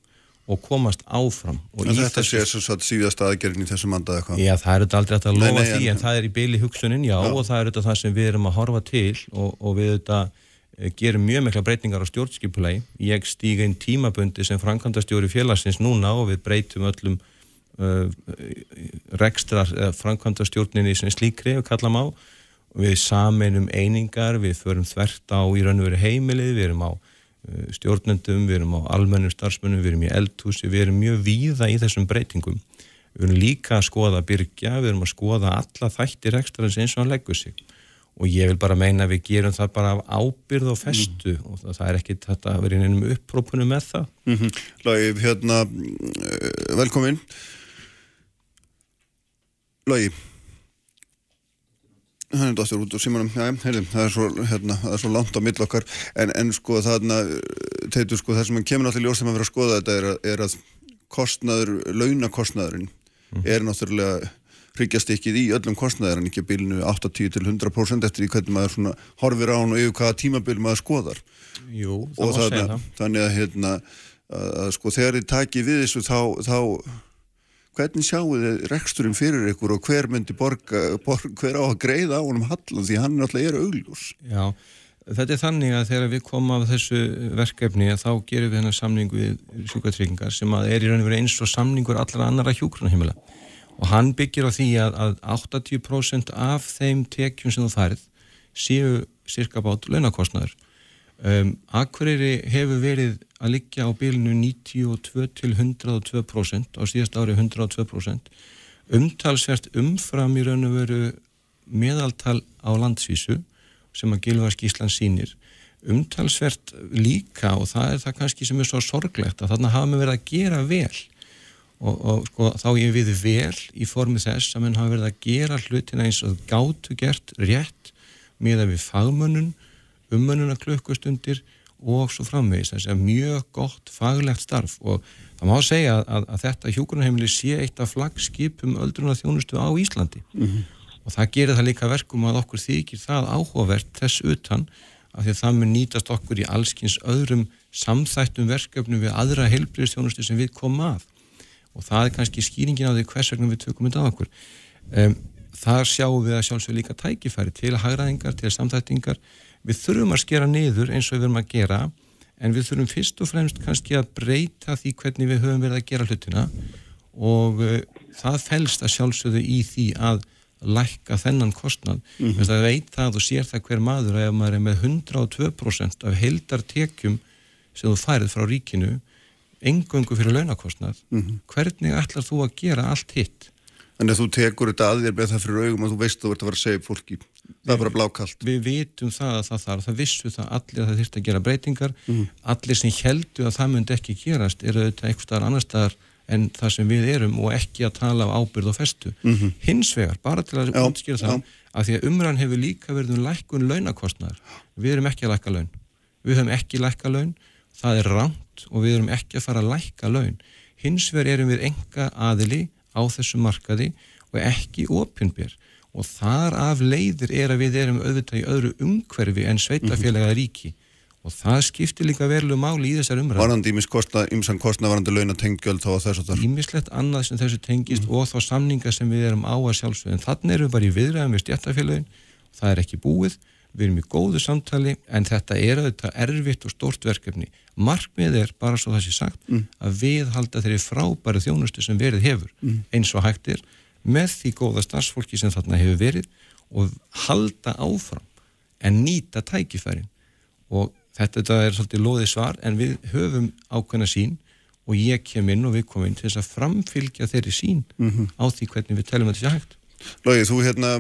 Speaker 5: og komast áfram. Og
Speaker 2: en þetta sé svo satt síðast aðgerðin í þessum mandaði eitthvað
Speaker 5: já það er aldrei að lofa nei, nei, því en, en það er í beili hugsunin já, já. og það er þetta það sem við erum að horfa til og, og við þetta eh, gerum mjög mikla breytingar á stjórnskipulagi. Ég stíg einn tímabundi sem framkvæmdastjóri félagsins núna og við breytum öllum uh, rekstrar framkvæmdastjórninni sem slíkri við kallum á við sameinum einingar, við förum þvert á í raun og veru heimilið, við erum á uh, stjórnendum, við erum á almennum starfsmönnum, við erum í eldhúsi, við erum mjög víða í þessum breytingum. Við erum líka að skoða byrkja, við erum að skoða alla þættir ekstrarins eins og hann leggur sig og ég vil bara meina að við gerum það bara af ábyrð og festu mm. og það, það er ekki þetta að vera einum upprópunum með það.
Speaker 2: Mm -hmm. Lagi, hérna, uh, velkomin. Lagi, hann er dottir út úr símanum. Já, heyrðum, það, er svo, hérna, það er svo langt á mill okkar. En, en sko þarna teitur sko það sem kemur náttúrulega ljós þegar maður verður að skoða þetta er að, er að kostnaður, launakostnaðurinn mm. er náttúrulega hryggjastykkið í öllum kostnaður en ekki bilinu 80-100% eftir því hvernig maður svona horfir á hann og yfir hvaða tímabil maður skoðar.
Speaker 5: Jú, það og
Speaker 2: þarna, þannig að hérna að, að sko þegar þið takið við þessu þá, þá hvernig sjáu þið reksturinn fyrir ykkur og hver myndi borga, borga hver á að greiða á honum hallan því hann alltaf er augljós?
Speaker 5: Já, þetta er þannig að þegar við komum af þessu verkefni þá gerum við hennar samningu við sjúkatryggingar sem er í raun og verið eins og samningur allra annara hjúkrunahimila og hann byggir á því að, að 80% af þeim tekjum sem þú færið séu cirka bát launakostnaður. Um, Akkurýri hefur verið að liggja á bylnu 92 til 102% á síðast ári 102% umtalsvert umfram í raun og veru meðaltal á landsvísu sem að Gilvarsk Ísland sínir umtalsvert líka og það er það kannski sem er svo sorglegt að þarna hafa við verið að gera vel. Og, og sko, þá ég við vel í formi þess að mann hafa verið að gera hlutina eins og gátu gert rétt með að við fagmönnun umönnuna klukkustundir og svo framvegis. Þess að mjög gott faglegt starf og það má segja að, að þetta hjókunarheimili sé eitt af flagskipum öldrunar þjónustu á Íslandi. Mm -hmm. og það gerir það líka verkum að okkur þykir það áhugavert þess utan að því að það mun nýtast okkur í allskins öðrum samþættum verkefnum við aðra heilbriðstjónustu sem við komum að. Og það er kannski skýringin á því hvers vegna við tökum þetta okkur. Um, þar sjáum við að sjálfsög líka tækifæri til hagraðingar, til samþættingar við þurfum að skera niður eins og við verum að gera en við þurfum fyrst og fremst kannski að breyta því hvernig við höfum verið að gera hlutina og uh, það fælst að sjálfsögðu í því að lækka þennan kostnad mm -hmm. það veit það og sér það hver maður að ef maður er með 102% af heldartekjum sem þú færið frá ríkinu engöngu fyrir launakostnad mm -hmm. hvernig ætlar þú að gera allt hitt
Speaker 2: En ef þú tekur þetta að þér með það fyrir augum og þú veist þú ert að vera að segja fólki, það er bara blákallt.
Speaker 5: Við vitum það að það þarf, það vissu það allir að það þurft að gera breytingar, mm. allir sem heldu að það myndi ekki gerast eru þetta eitthvað starf annar staðar en það sem við erum og ekki að tala á ábyrð og festu. Mm -hmm. Hins vegar, bara til að útskýra það, já. að því að umræðan hefur líka verið um lækkun launakostnar. Við erum ekki að lækka laun. Við höfum ekki lækka laun, það er ránt og við erum ekki að fara að lækka laun. Hins vegar erum við enga aðili á þessu markaði og ekki opjunbyr og þar af leiðir er að við erum auðvitað í öðru umhverfi en sveitafélaga mhm. ríki og það skiptir líka verlu máli í þessar umræð
Speaker 2: Varandi ímsan kostna varandi launatengjöld þá að þessu þar
Speaker 5: Ímislegt annað sem þessu tengist mm. og þá samninga sem við erum á að sjálfsögum þannig erum við bara í viðræðum við stjættafélagin það er ekki búið, við erum í góðu samtali en þetta er auðvitað erfitt og stort verkefni markmið er bara svo það sé sagt mm. að við halda þeirri frábæri þjónustu sem verið hefur mm. eins og hægt er með því góða starfsfólki sem þarna hefur verið og halda áfram en nýta tækifærin og þetta, er svolítið loðið svar en við höfum ákveðna sín og ég kem inn og við komum inn til þess að framfylgja þeirri sín mm -hmm. á því hvernig við telum þetta sér hægt
Speaker 2: Lógi, þú hérna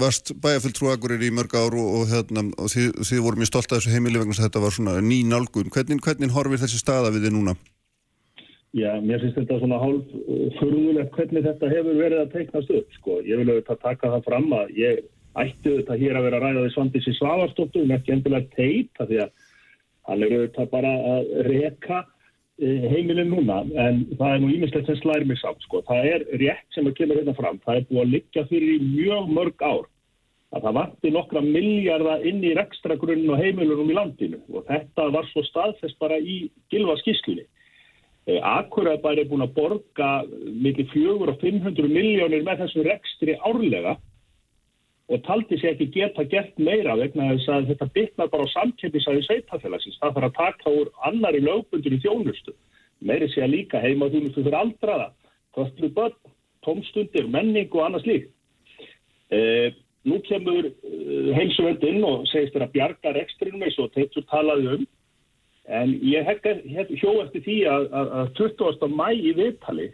Speaker 2: varst bæjarfulltrúagurir í mörg ár og, og, hérna, og þið, þið voru mjög stolt af þessu heimili vegna þetta var svona ný nálgun. Hvernig, hvernig horfir þessi staða við þið núna?
Speaker 6: Já, mér finnst þetta svona hálf uh, förðulegt hvernig þetta hefur verið að teiknast upp, sko. Ég vil auðvitað taka það fram að ég ætti auðvitað hér að vera að ræða því Svandis í Svavarstóttum, ekki endilega teita því að hann er auðvitað bara að reka heimilin núna, en það er nú ímislegt sem slæri mig samt, sko. Það er rétt sem að kemur hérna fram. Það er búið að liggja fyrir í mjög mörg ár að það varti nokkra miljardar inn í rekstragrunn og heimilunum í landinu og þetta var svo staðfest bara í gilva skíslunni. Eh, Akkurat er búin að borga mikið fjögur og 500 miljónir með þessu rekstri árlega og taldi sér ekki geta gert meira vegna þess að þetta bytnar bara á samkjöndisæði sveitafélagsins. Það þarf að taka úr annari lögbundur í þjónustu. Meiri sé að líka heima þjónustu fyrir aldraða, kvöldlu börn, tómstundir, menning og annars líkt. Eh, nú kemur eh, heimsuvöldinn og segist þér að bjarga rekstrinum eins og teittur talaði um. En ég hef hjó eftir því að, að, að 20. mæ í viðtali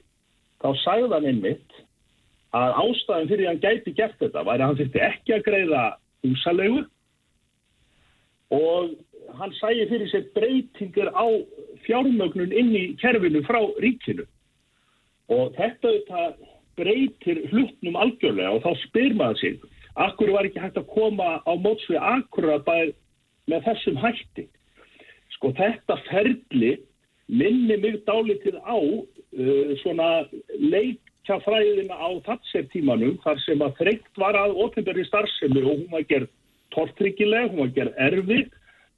Speaker 6: þá sagðan einmitt að ástæðin fyrir hann gæti gert þetta væri að hann þurfti ekki að greiða húsalegu og hann sæði fyrir sér breytingar á fjármögnun inn í kerfinu frá ríkinu. Og þetta auðvitað breytir hlutnum algjörlega og þá spyr maður sig akkur var ekki hægt að koma á móts við akkurat með þessum hætti? Sko þetta ferli minni mig dálitið á uh, svona leik hjá fræðina á tatsertímanum þar sem að þreytt var að ofinberði starfsemi og hún var gerð tortryggileg, hún var gerð erfið,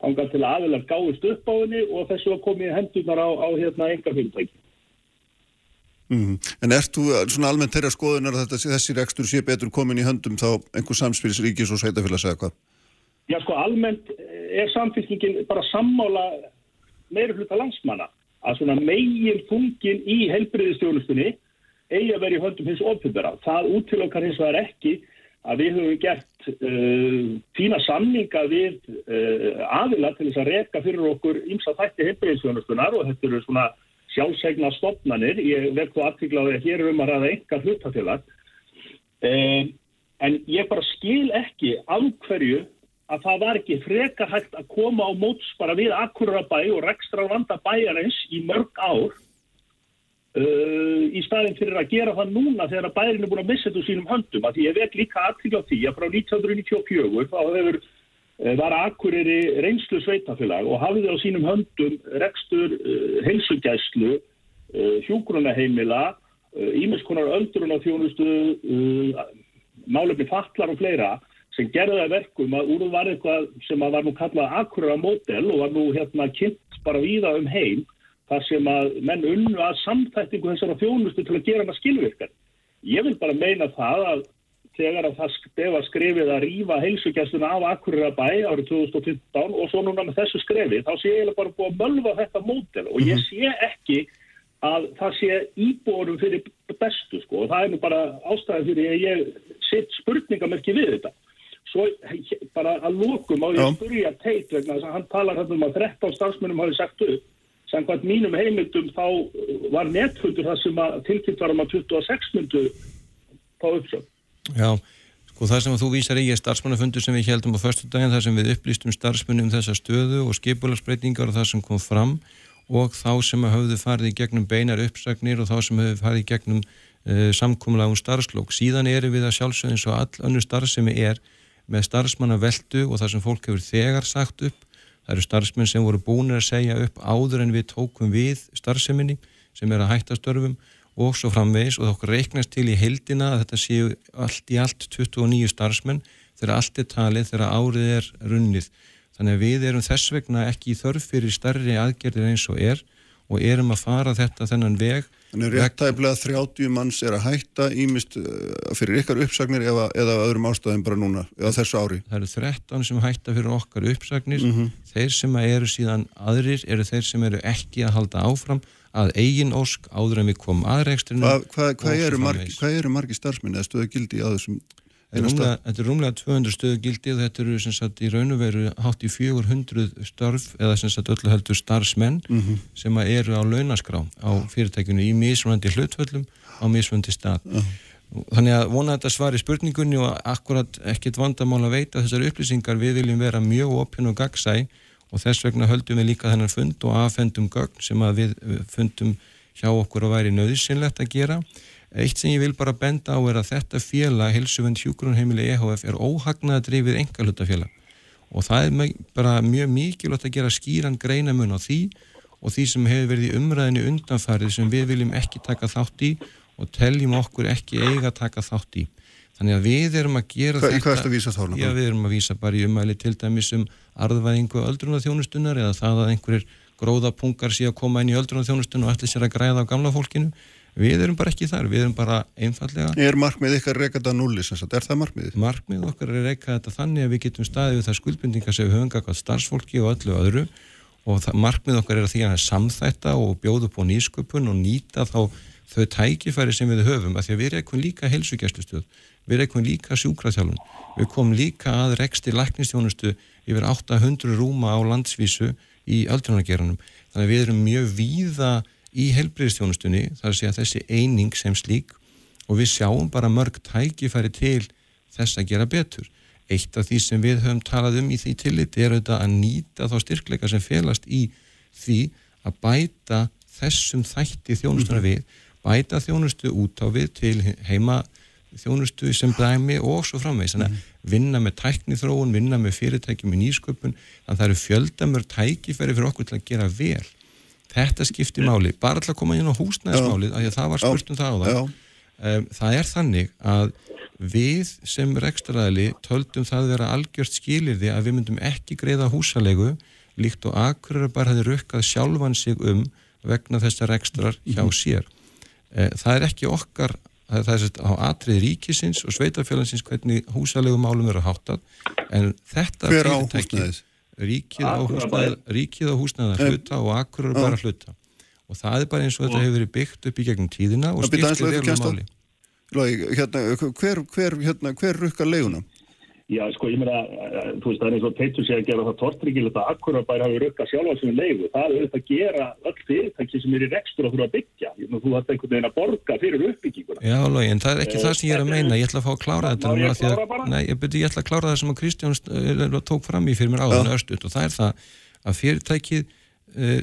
Speaker 6: ángar til aðeins gáðist upp á henni og þessu var komið hendunar á, á hérna enga fyrirtæki.
Speaker 2: Mm. En ert þú svona almennt þeirra skoðunar að þetta, þessi rekstur sé betur komin í höndum þá einhver samspilsríkis og sveitafélags eða hvað?
Speaker 6: Já sko almennt er samfélkingin bara sammála meira hluta landsmanna að svona megin fungin í helbriðistjónustunni eigi að vera í höndum hins ofnbjörna. Það útilokkar hins vegar ekki að við höfum gert uh, fína samninga við uh, aðila til þess að reka fyrir okkur ímsa þætti heimbriðisjónustunar og þetta eru svona sjálfsegna stopnanir. Ég vekk þú aftíklaði að hér er um að ræða enga hlutafélag. Um, en ég bara skil ekki af hverju að það var ekki freka hægt að koma á móts bara við akkurabæ og rekstra vanda bæjarins í mörg ár Uh, í staðin fyrir að gera það núna þegar að bærin er búin að missa þetta úr sínum höndum. Að því ég veit líka aðtíla því að frá 1994 þá hefur uh, var Akureyri reynslu sveitafélag og hafði á sínum höndum rekstur uh, heilsugæslu uh, hjúgrunaheimila ímiðskonar uh, öldrun á þjónustu uh, málefni fallar og fleira sem gerði það verkum að úr var eitthvað sem að var nú kallað Akureyra módel og var nú hérna kynnt bara víða um heim þar sem að menn unnu að samþættingu þessara þjónustu til að gera hana skilvirkar. Ég vil bara meina það að þegar að það stefa skrifið að rýfa heilsugjastuna af Akureyra bæ árið 2015 og svo núna með þessu skrifið, þá sé ég bara búið að mölfa þetta mótel og ég mhm. sé ekki að það sé íbórum fyrir bestu sko og það er nú bara ástæðið fyrir að ég sitt spurningamerki við þetta. Svo bara að lókum á ég spurja teit vegna þess að hann talar hérna um að 13 starfsmennum hafi sagt upp Samkvæmt mínum heimildum þá var netfundur það sem tilkynnt var um að 26 myndu fá uppsögn.
Speaker 5: Já, sko það sem að þú vísar í er starfsmannafundu sem við heldum á förstu daginn þar sem við upplýstum starfsmunni um þessa stöðu og skipulagsbreytingar og það sem kom fram og þá sem að hafðu farið í gegnum beinar uppsagnir og þá sem hafðu farið í gegnum uh, samkúmulega um starfslók. Síðan eru við að sjálfsögðin svo all önnu starfsemi er með starfsmannaveldu og það sem fólk hefur þegar sagt upp. Það eru starfsmenn sem voru búinir að segja upp áður en við tókum við starfseminni sem er að hætta störfum og svo framvegis og þá reiknast til í heildina að þetta séu allt í allt 29 starfsmenn þegar allt er talið þegar árið er runnið. Þannig að við erum þess vegna ekki í þörf fyrir starri aðgerðir eins og er og erum að fara þetta þennan veg
Speaker 2: Þannig réttæflega 30 manns er að hætta ímist fyrir ykkar uppsagnir eða, eða öðrum ástæðum bara núna eða þessu ári.
Speaker 5: Það eru 13 sem hætta fyrir okkar uppsagnir mm -hmm. þeir sem eru síðan aðrir eru þeir sem eru ekki að halda áfram að eigin ósk áður en við komum aðreikstrinu
Speaker 2: Hvað hva, hva eru margi, margi starfsminni eða stöðu gildi á þessum
Speaker 5: Rúmlega, þetta er rúmlega 200 stöðu gildi og þetta eru sagt, í raun og veru hátt í 400 störf eða sagt, öllu heldur starfsmenn mm -hmm. sem eru á launaskrá á fyrirtækinu í mismunandi hlutvöllum á mismunandi stað. Uh -huh. Þannig að vona þetta svar í spurningunni og akkurat ekkit vandamál að veita þessar upplýsingar við viljum vera mjög opinn og gagsæ og þess vegna höldum við líka þennan fund og aðfendum gögn sem að við fundum hjá okkur að væri nöðisynlegt að gera Eitt sem ég vil bara benda á er að þetta félag, Helsuvend Hjúgrunheimili EHF, er óhagnaðadrifið engalutafélag og það er bara mjög mikilvægt að gera skýran greinamun á því og því sem hefur verið í umræðinu undanfarið sem við viljum ekki taka þátt í og teljum okkur ekki eiga taka þátt í. Þannig að við erum að gera
Speaker 2: Hva, þetta... Hvað er þetta að vísa þá?
Speaker 5: Já, við erum að vísa bara í umæli til dæmis um arðvæðingu öldrunarþjónustunnar eða það að einhverjir gróðapungar sé að koma inn í öldrunarþjónustunum og ætla sér að græða á gamla fólkinu Við erum bara ekki þar, við erum bara einfallega...
Speaker 2: Er markmið ykkar reyka þetta núli, er það markmið?
Speaker 5: Markmið okkar er reyka þetta þannig að við getum staðið við það skuldbindingar sem við höfum gagvað starfsfólki og öllu öðru. Og það, markmið okkar er að því að samþætta og bjóða upp á nýsköpun og nýta þá þau tækifæri sem við höfum. Að því að við erum líka helsugjæslustöð, við erum líka sjúkraþjálun, við komum líka að reksti læknistjónustu yfir 800 rúma á landsvísu í öldrunargeranum, þannig að við erum mjög víða í helbriðstjónustunni þar að segja þessi eining sem slík og við sjáum bara mörg tækifæri til þess að gera betur. Eitt af því sem við höfum talað um í því tillit er auðvitað að nýta þá styrkleika sem felast í því að bæta þessum þætti þjónustuna við, bæta þjónustu út á við til heima þjónustu sem dæmi og svo framvegs. Þannig að vinna með tæknithróun, vinna með fyrirtækjum í nýsköpun, þannig að það eru fjöldamör tækifæri fyrir okkur til að gera vel Þetta skiptir máli, bara alltaf koma inn á húsnæðismálið, af því að það var spurt um það á það. Um, það er þannig að við sem rekstraðili töldum það vera algjört skilirði að við myndum ekki greiða húsalegu líkt og akkurar bara hefði rukkað sjálfan sig um vegna þessar rekstrar hjá mhm. sér. Uh, það er ekki okkar, það er á atrið ríkisins og sveitafélagsins hvernig húsalegu málum eru háttað, en þetta
Speaker 2: fyrirtæki
Speaker 5: ríkið á húsnæða, ríkið á húsnæða hluta og akkur eru bara hluta. Og það er bara eins og þetta hefur verið byggt upp í gegnum tíðina og skiptir vel um máli.
Speaker 2: Hérna, hver, hver, hérna, hver rukkar leiguna?
Speaker 6: Já, sko, ég meina, eh, þú veist, það er eins og teitur sig að gera það tortryggilega að akkurabær hafi rukkað sjálf á sem leiðu. Það er auðvitað að gera öll fyrirtæki sem er í rekstur og þurfa að byggja. Þú hætti einhvern veginn að borga fyrir uppbygginguna.
Speaker 5: Já, en það er ekki e, það sem ég er að meina. Ég ætla að fá að klára þetta. Má ég að klára bara? Nei, ég, beti, ég ætla að klára það sem að Kristján eh, tók fram í fyrir mér áðan östut og það er það að fyrirtækið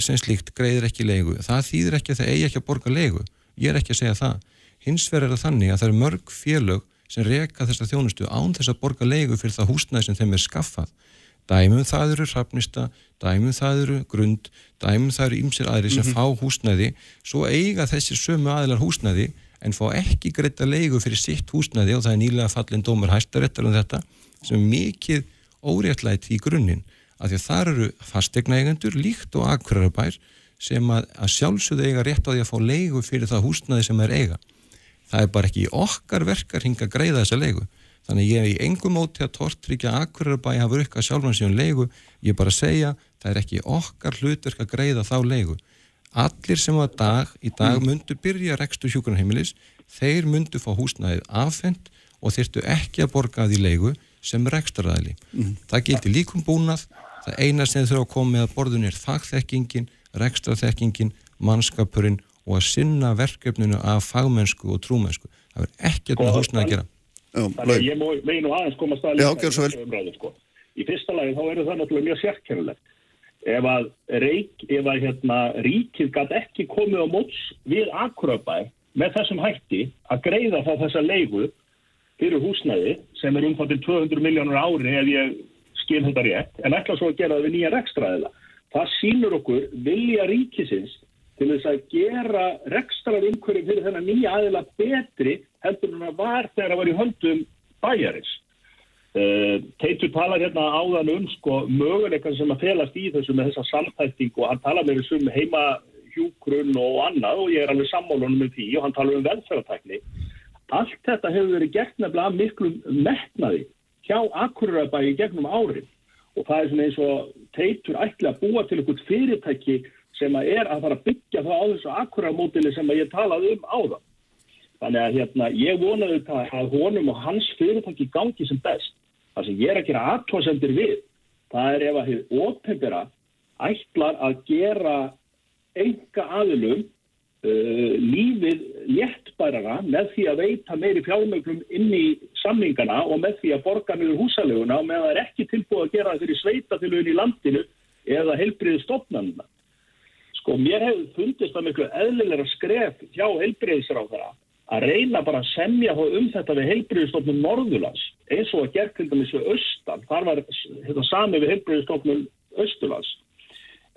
Speaker 5: sem slíkt greiðir ekki leigu. Það þýðir ekki að það eigi ekki að borga leigu. Ég er ekki að segja það. Hins vegar er það þannig að það eru mörg félög sem reka þessa þjónustu án þess að borga leigu fyrir það húsnæði sem þeim er skaffað. Dæmum það eru rafnista, dæmum það eru grund, dæmum það eru ymsir aðri sem mm -hmm. fá húsnæði, svo eiga þessir sömu aðilar húsnæði en fá ekki greita leigu fyrir sitt húsnæði og það er nýlega fallin dómar hæstarettar um þetta sem er mikið óréttlætt í grunninn því að það eru fastegna eigendur líkt og akkurarabær sem að, að sjálfsögðu eiga rétt á því að fá leigu fyrir það húsnæði sem er eiga það er bara ekki okkar verkar hinga að greiða þessa leigu þannig ég er í engum móti að tortryggja akkurarbæi hafa rukka sjálfan síðan leigu ég er bara að segja, það er ekki okkar hlutverk að greiða þá leigu allir sem var dag, í dag mm. myndu byrja rekstur hjúkurnheimilis þeir myndu fá húsnæðið afhengt og þyrtu ekki að borga því leigu sem rekstaraðili mm. það gildi líkum búnað það eina sem þurfa að koma með að borðun er fagþekkingin, rekstraþekkingin mannskapurinn og að sinna verkefninu af fagmennsku og trúmennsku. það er ekkert með húsnæði að gera
Speaker 2: Já,
Speaker 6: Þannig að ég má- megi nú aðeins koma að
Speaker 2: Já,
Speaker 6: staðlega
Speaker 2: gjörðu svo vel.
Speaker 6: umræðu, sko. Í fyrsta lagi þá eru það náttúrulega mjög sérkennilegt. Ef að, reik, ef að hérna, ríkið gæti ekki komið á móts við Akurabæ með þessum hætti að greiða það þessa leigu fyrir húsnæði sem er umfattir 200 miljónur ári ef ég skil þetta rétt en ætla svo að gera það við nýja rekstraðila. Það sýnur okkur vilja ríkisins til þess að gera rekstrar umhverju fyrir þennan nýja aðila betri heldur en það var þegar það var í höndum bæjarins. Uh, Teitur talar hérna áðan um sko, möguleikan sem að felast í þessu með þessa samtækting og hann talar með þessum heimahjúkrun og annað og ég er alveg sammálunum með því og hann talar um velferðartækni. Allt þetta hefur verið gert nefnilega miklum metnaði hjá Akurabæi gegnum árið og það er svona eins og Teitur ætli að búa til einhvern fyrirtæki sem að er að fara að byggja það á þessu Akurabæi sem að ég talaði um áðan. Þannig að hérna, ég vonaði það að honum og hans fyrirtæki gangi sem best. Það sem ég er að gera aðtóðsendir við, það er ef að hefur ópefera ætlar að gera enga aðilum uh, lífið léttbærara með því að veita meiri fjármögnum inn í samningana og með því að borga niður húsaleguna og með það er ekki tilbúið að gera það fyrir sveitafélugin í landinu eða helbriðið stofnanuna. Sko, mér hefur fundist það miklu eðlilega skref hjá heilbriðisráðara að reyna bara að semja um þetta við heilbriðistofnun Norðurlands eins og að gera til dæmis við Östan. Þar var þetta sami við heilbriðistofnun Östurlands.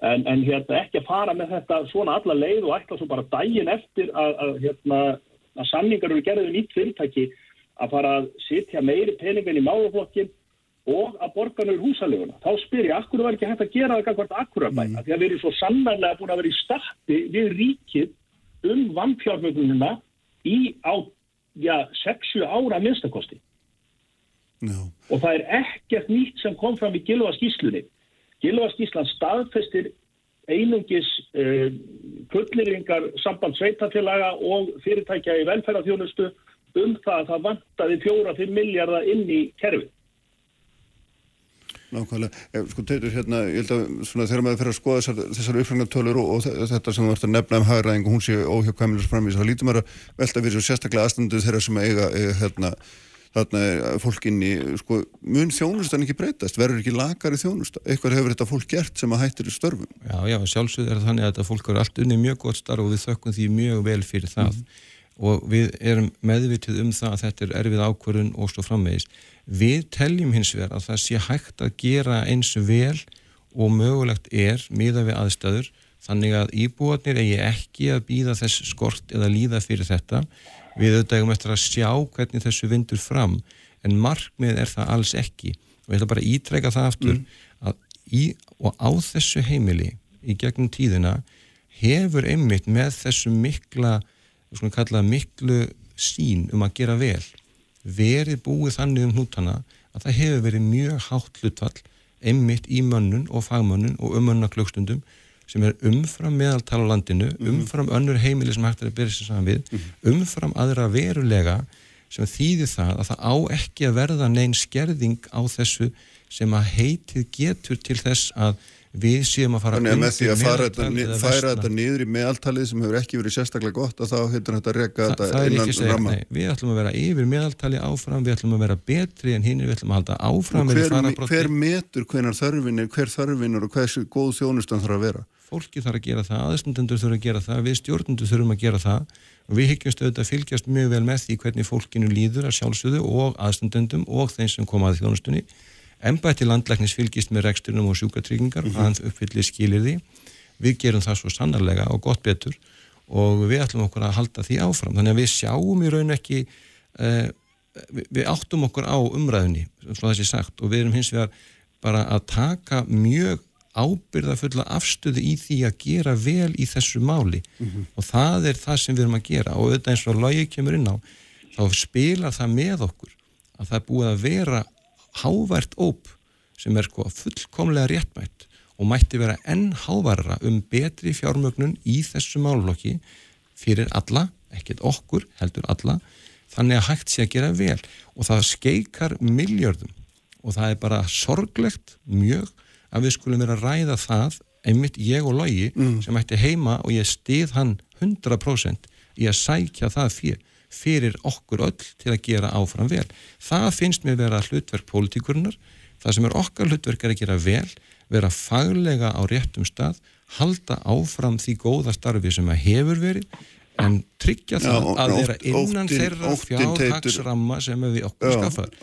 Speaker 6: En, en hérna, ekki að fara með þetta svona alla leið og ætla svo bara daginn eftir að, að, hérna, að samningar eru gerðið nýtt fyrirtæki að fara að sitja meiri peningin í málaflokkin og að borga nöður húsaleguna. Þá spyr ég, akkur var ekki hægt að gera það hvert akkurabæ, mm. því að við erum svo sannarlega búin að vera í starti við ríkið um vannfjármögnunina í á já, 6-7 ára minnstakosti.
Speaker 2: Já.
Speaker 6: Og það er ekkert nýtt sem kom fram í Gilva skýslunni. Gilva skýslan staðfestir einungis uh, fulleringar samband sveitafélaga og fyrirtækja í velferðarþjónustu um það að það vantaði 4-5 miljardar inn í kerfið.
Speaker 2: Nákvæmlega, Eh, sko Teitur hérna, ég held að svona, þegar maður fer að skoða þessar, þessar uppfrangnartölur og, og þe- þetta sem þú ert að nefna um hagræðing og hún sé óhjákvæmilis framvís, þá lítur maður að velta fyrir svo sérstaklega aðstandu þeirra sem eiga, eiga hérna, þarna er fólk inn í, sko, mun þjónustan ekki breytast, verður ekki lakari þjónusta, eitthvað hefur þetta fólk gert sem að hættir í störfum.
Speaker 5: Já, já, sjálfsögð er þannig að þetta fólk eru allt unni mjög gott starf og við þökkum því mjög vel fyrir það og við erum meðvitið um það að þetta er erfið ákvörðun og svo framvegis. Við teljum hins vegar að það sé hægt að gera eins vel og mögulegt er miða við aðstæður þannig að íbúarnir eigi ekki að býða þess skort eða líða fyrir þetta. Við auðvitaðum eftir að sjá hvernig þessu vindur fram en markmið er það alls ekki og ég ætla bara að ítrekka það aftur að í, og á þessu heimili í gegnum tíðina hefur einmitt með þessu mikla svona kalla miklu sín um að gera vel verið búið þannig um hnútana að það hefur verið mjög hátt hlutfall einmitt í mönnun og fagmönnun og umönna klökstundum sem er umfram meðaltal á landinu, umfram önnur heimili sem hægt er að byrja sér saman við, umfram aðra verulega sem þýðir það að það á ekki að verða neinn skerðing á þessu sem að heitið getur til þess að við séum að fara
Speaker 2: Þannig að með því að færa þetta niður í meðaltalið sem hefur ekki verið sérstaklega gott og þá heitir þetta að reka
Speaker 5: Þa,
Speaker 2: þetta innan ramma.
Speaker 5: nei, við ætlum að vera yfir meðaltali áfram, við ætlum að vera betri en hinn, við ætlum að halda áfram
Speaker 2: Og hver, hver metur hvenar þörfin er, hver þörfin er og hversu góð þjónustan þarf að vera?
Speaker 5: fólki þarf að gera það, aðstundendur þurfa að gera það, við stjórnendur þurfum að gera það og við hyggjumst auðvitað að fylgjast mjög vel með því hvernig fólkinu líður að sjálfsögðu og aðstundendum og þeim sem koma að þjónustunni. Embætti landlæknis fylgist með reksturnum og sjúkatryggingar og hann uppfyllir skilir því. Við gerum það svo sannarlega og gott betur og við ætlum okkur að halda því áfram. Þannig að við sjáum í raun ekki, uh, við, við áttum okkur á umræðunni, svo þessi sagt, og við erum hins vegar bara að taka mjög ábyrðafulla afstöðu í því að gera vel í þessu máli og það er það sem við erum að gera og auðvitað eins og logið kemur inn á þá spilar það með okkur að það er búið að vera hávært óp sem er sko fullkomlega réttmætt og mætti vera enn hávarra um betri fjármögnun í þessu málflokki fyrir alla, ekkert okkur, heldur alla, þannig að hægt sé að gera vel. Og það skeikar miljörðum og það er bara sorglegt mjög að við skulum vera að ræða það einmitt ég og Logi sem ætti heima og ég stið hann 100% í að sækja það fyrir fyrir okkur öll til að gera áfram vel. Það finnst mér vera hlutverk pólitíkurinnar, það sem er okkar hlutverk er að gera vel, vera faglega á réttum stað, halda áfram því góða starfi sem að hefur verið en tryggja það
Speaker 2: Já,
Speaker 5: að vera innan
Speaker 2: óttinn-
Speaker 5: þeirra fjárhagsramma sem við okkur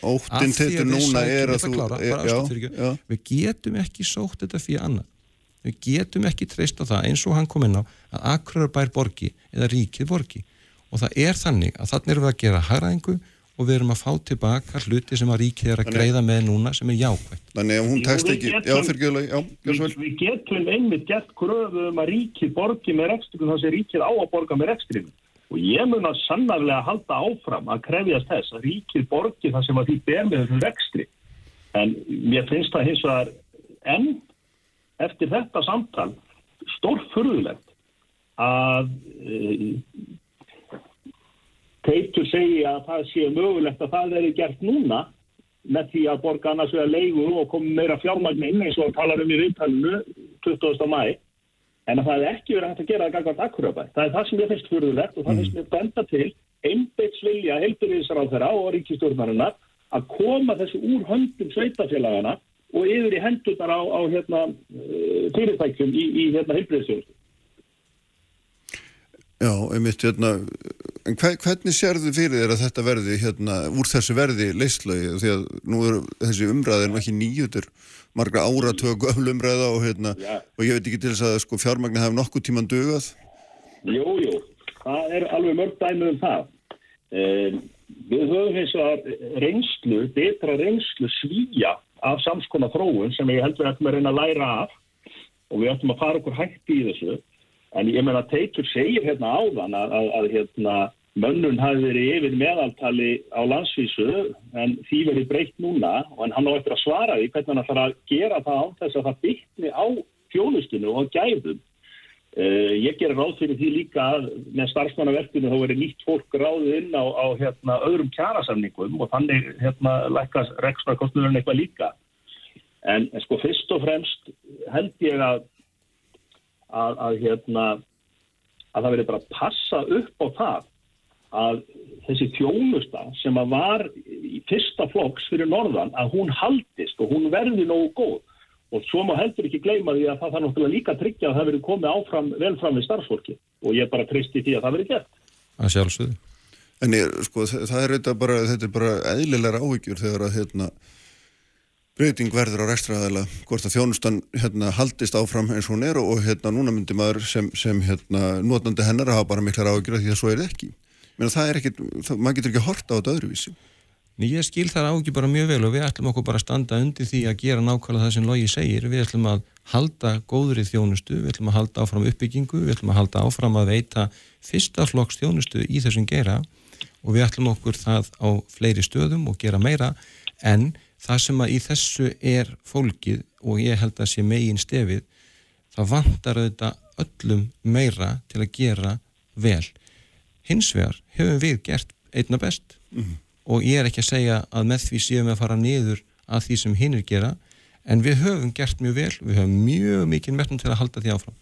Speaker 2: óttinn
Speaker 5: Af því að við
Speaker 2: núna
Speaker 5: sækjum-
Speaker 2: er að þú-
Speaker 5: klára,
Speaker 2: er-
Speaker 5: við getum ekki sótt þetta fyrir annað. Við getum ekki treyst á það eins og hann kom inn á að Akurarbær borgi eða ríkið borgi og það er þannig að þannig erum við að gera hagræðingu og við erum að fá tilbaka hluti sem að ríkið er að
Speaker 2: Þannig-
Speaker 5: greiða með núna sem er jákvægt
Speaker 2: Þannig að hún tekst ekki,
Speaker 6: getum-
Speaker 2: já, fyrir gjöðlega, já, gjör
Speaker 6: Við,
Speaker 2: svo vel.
Speaker 6: við getum einmitt gert kröfu um að ríkið borgi með reksturinn þar sem ríkið á að borga með reksturinn. Og ég mun að sannarlega halda áfram að krefjast þess að ríkið borgi það sem að því ber með þessum rekstri. En mér finnst það hins vegar enn eftir þetta samtal stórfurðulegt að e, Teitur segi að það sé mögulegt að það veri gert núna með því að borga annars vegar leigu og koma meira fjármagn inn eins og að tala um í viðtalinu 20. mæ en að það er ekki verið hægt að gera það gangvært akkurabæð. Það er það sem ég finnst furðulegt og það finnst mér benda til einbeitsvilja heilbyrðisráðherra og ríkistjórnarinnar að koma þessu úr höndum sveitafélagana og yfir í hendurnar á, á hérna, eh, fyrirtækjum í, í hérna, heilbyrðisjónustu.
Speaker 2: Já, einmitt, hérna, en hve- hvernig sérðu fyrir þér að þetta verði, hérna, úr þessu verði leyslagi, því að nú er þessi umræði er nú ekki nýjutur, margra áratöku öfl umræða og hérna,
Speaker 6: Já.
Speaker 2: og ég veit ekki til þess að sko fjármagni hafi nokkuð tíman dugað.
Speaker 6: Jú, jú, það er alveg mörg dæmi um það. Um, við höfum eins og reynslu, betra reynslu svíja af samskona þróun sem ég held við ættum að reyna að læra af og við ættum að fara okkur hægt í þessu. En ég meina Teitur segir hérna áðan að, að, að hérna, mönnun hafi verið yfir meðaltali á landsvísu en því verið breytt núna og en hann á eftir að svara því hvernig hann ætlar að gera það án þess að það byggni á þjónustinu og gæðum. Uh, ég gerir ráð fyrir því líka að með starfsmannaverkinu þá verið nýtt fólk ráðið inn á, á hérna, öðrum kjærasamningum og þannig hérna, lækast rekstarkostnurinn eitthvað líka. En sko fyrst og fremst held ég að, að, að, hérna, að það verið bara að passa upp á það að þessi þjónusta sem að var í fyrsta flokks fyrir norðan að hún haldist og hún verði nógu góð. Og svo má heldur ekki gleyma því að það þarf náttúrulega líka að tryggja að það verið komið áfram vel fram við starfsfólki og ég bara treysti því að það verið gert.
Speaker 5: að sjálfsögðu.
Speaker 2: En ég, sko, þa- það er þetta bara, þetta er bara eðlilegar áhyggjur þegar að, hérna, breyting verður á rekstraðala, hvort að þjónustan, hérna, haldist áfram eins og hún er og, hérna, núna myndi maður sem, sem, hérna, notandi hennar að hafa bara miklar áhyggjur af því að svo er það ekki. Menna, það er ekkit, það, maður getur ekki horta á þetta öðruvísi.
Speaker 5: Nei, ég skil þar ágjur bara mjög vel og við ætlum okkur bara að standa undir því að gera nákvæmlega það sem Logi segir. Við ætlum að halda góðri þjónustu, við ætlum að halda áfram uppbyggingu, við ætlum að halda áfram að veita fyrsta flokks þjónustu í þessum gera og við ætlum okkur það á fleiri stöðum og gera meira en það sem að í þessu er fólkið og ég held að sé megin stefið, það vantar auðvitað öllum meira til að gera vel. Hins vegar hefum við gert einna best og ég er ekki að segja að með því séum við að fara niður að því sem hinnir gera en við höfum gert mjög vel, við höfum mjög mikið metnum til að halda því áfram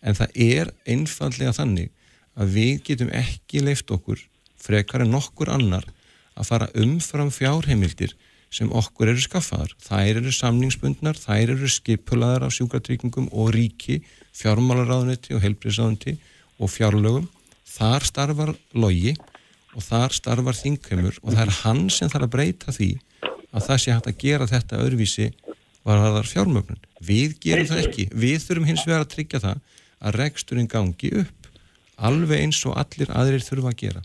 Speaker 5: en það er einfallega þannig að við getum ekki leift okkur frekar en nokkur annar að fara umfram fjárheimildir sem okkur eru skaffaðar. Þær eru samningsbundnar, þær eru skipulaðar af sjúkratryggingum og ríki, fjármálaráðuniti og heilbriðsáðuniti og fjárlögum. Þar starfar logi og þar starfar þingheimur og það er hann sem þarf að breyta því að það sé hægt að gera þetta öðruvísi var það fjármögnun. Við gerum það ekki. Við þurfum hins vegar að tryggja það að reksturinn gangi upp alveg eins og allir aðrir þurfa að gera.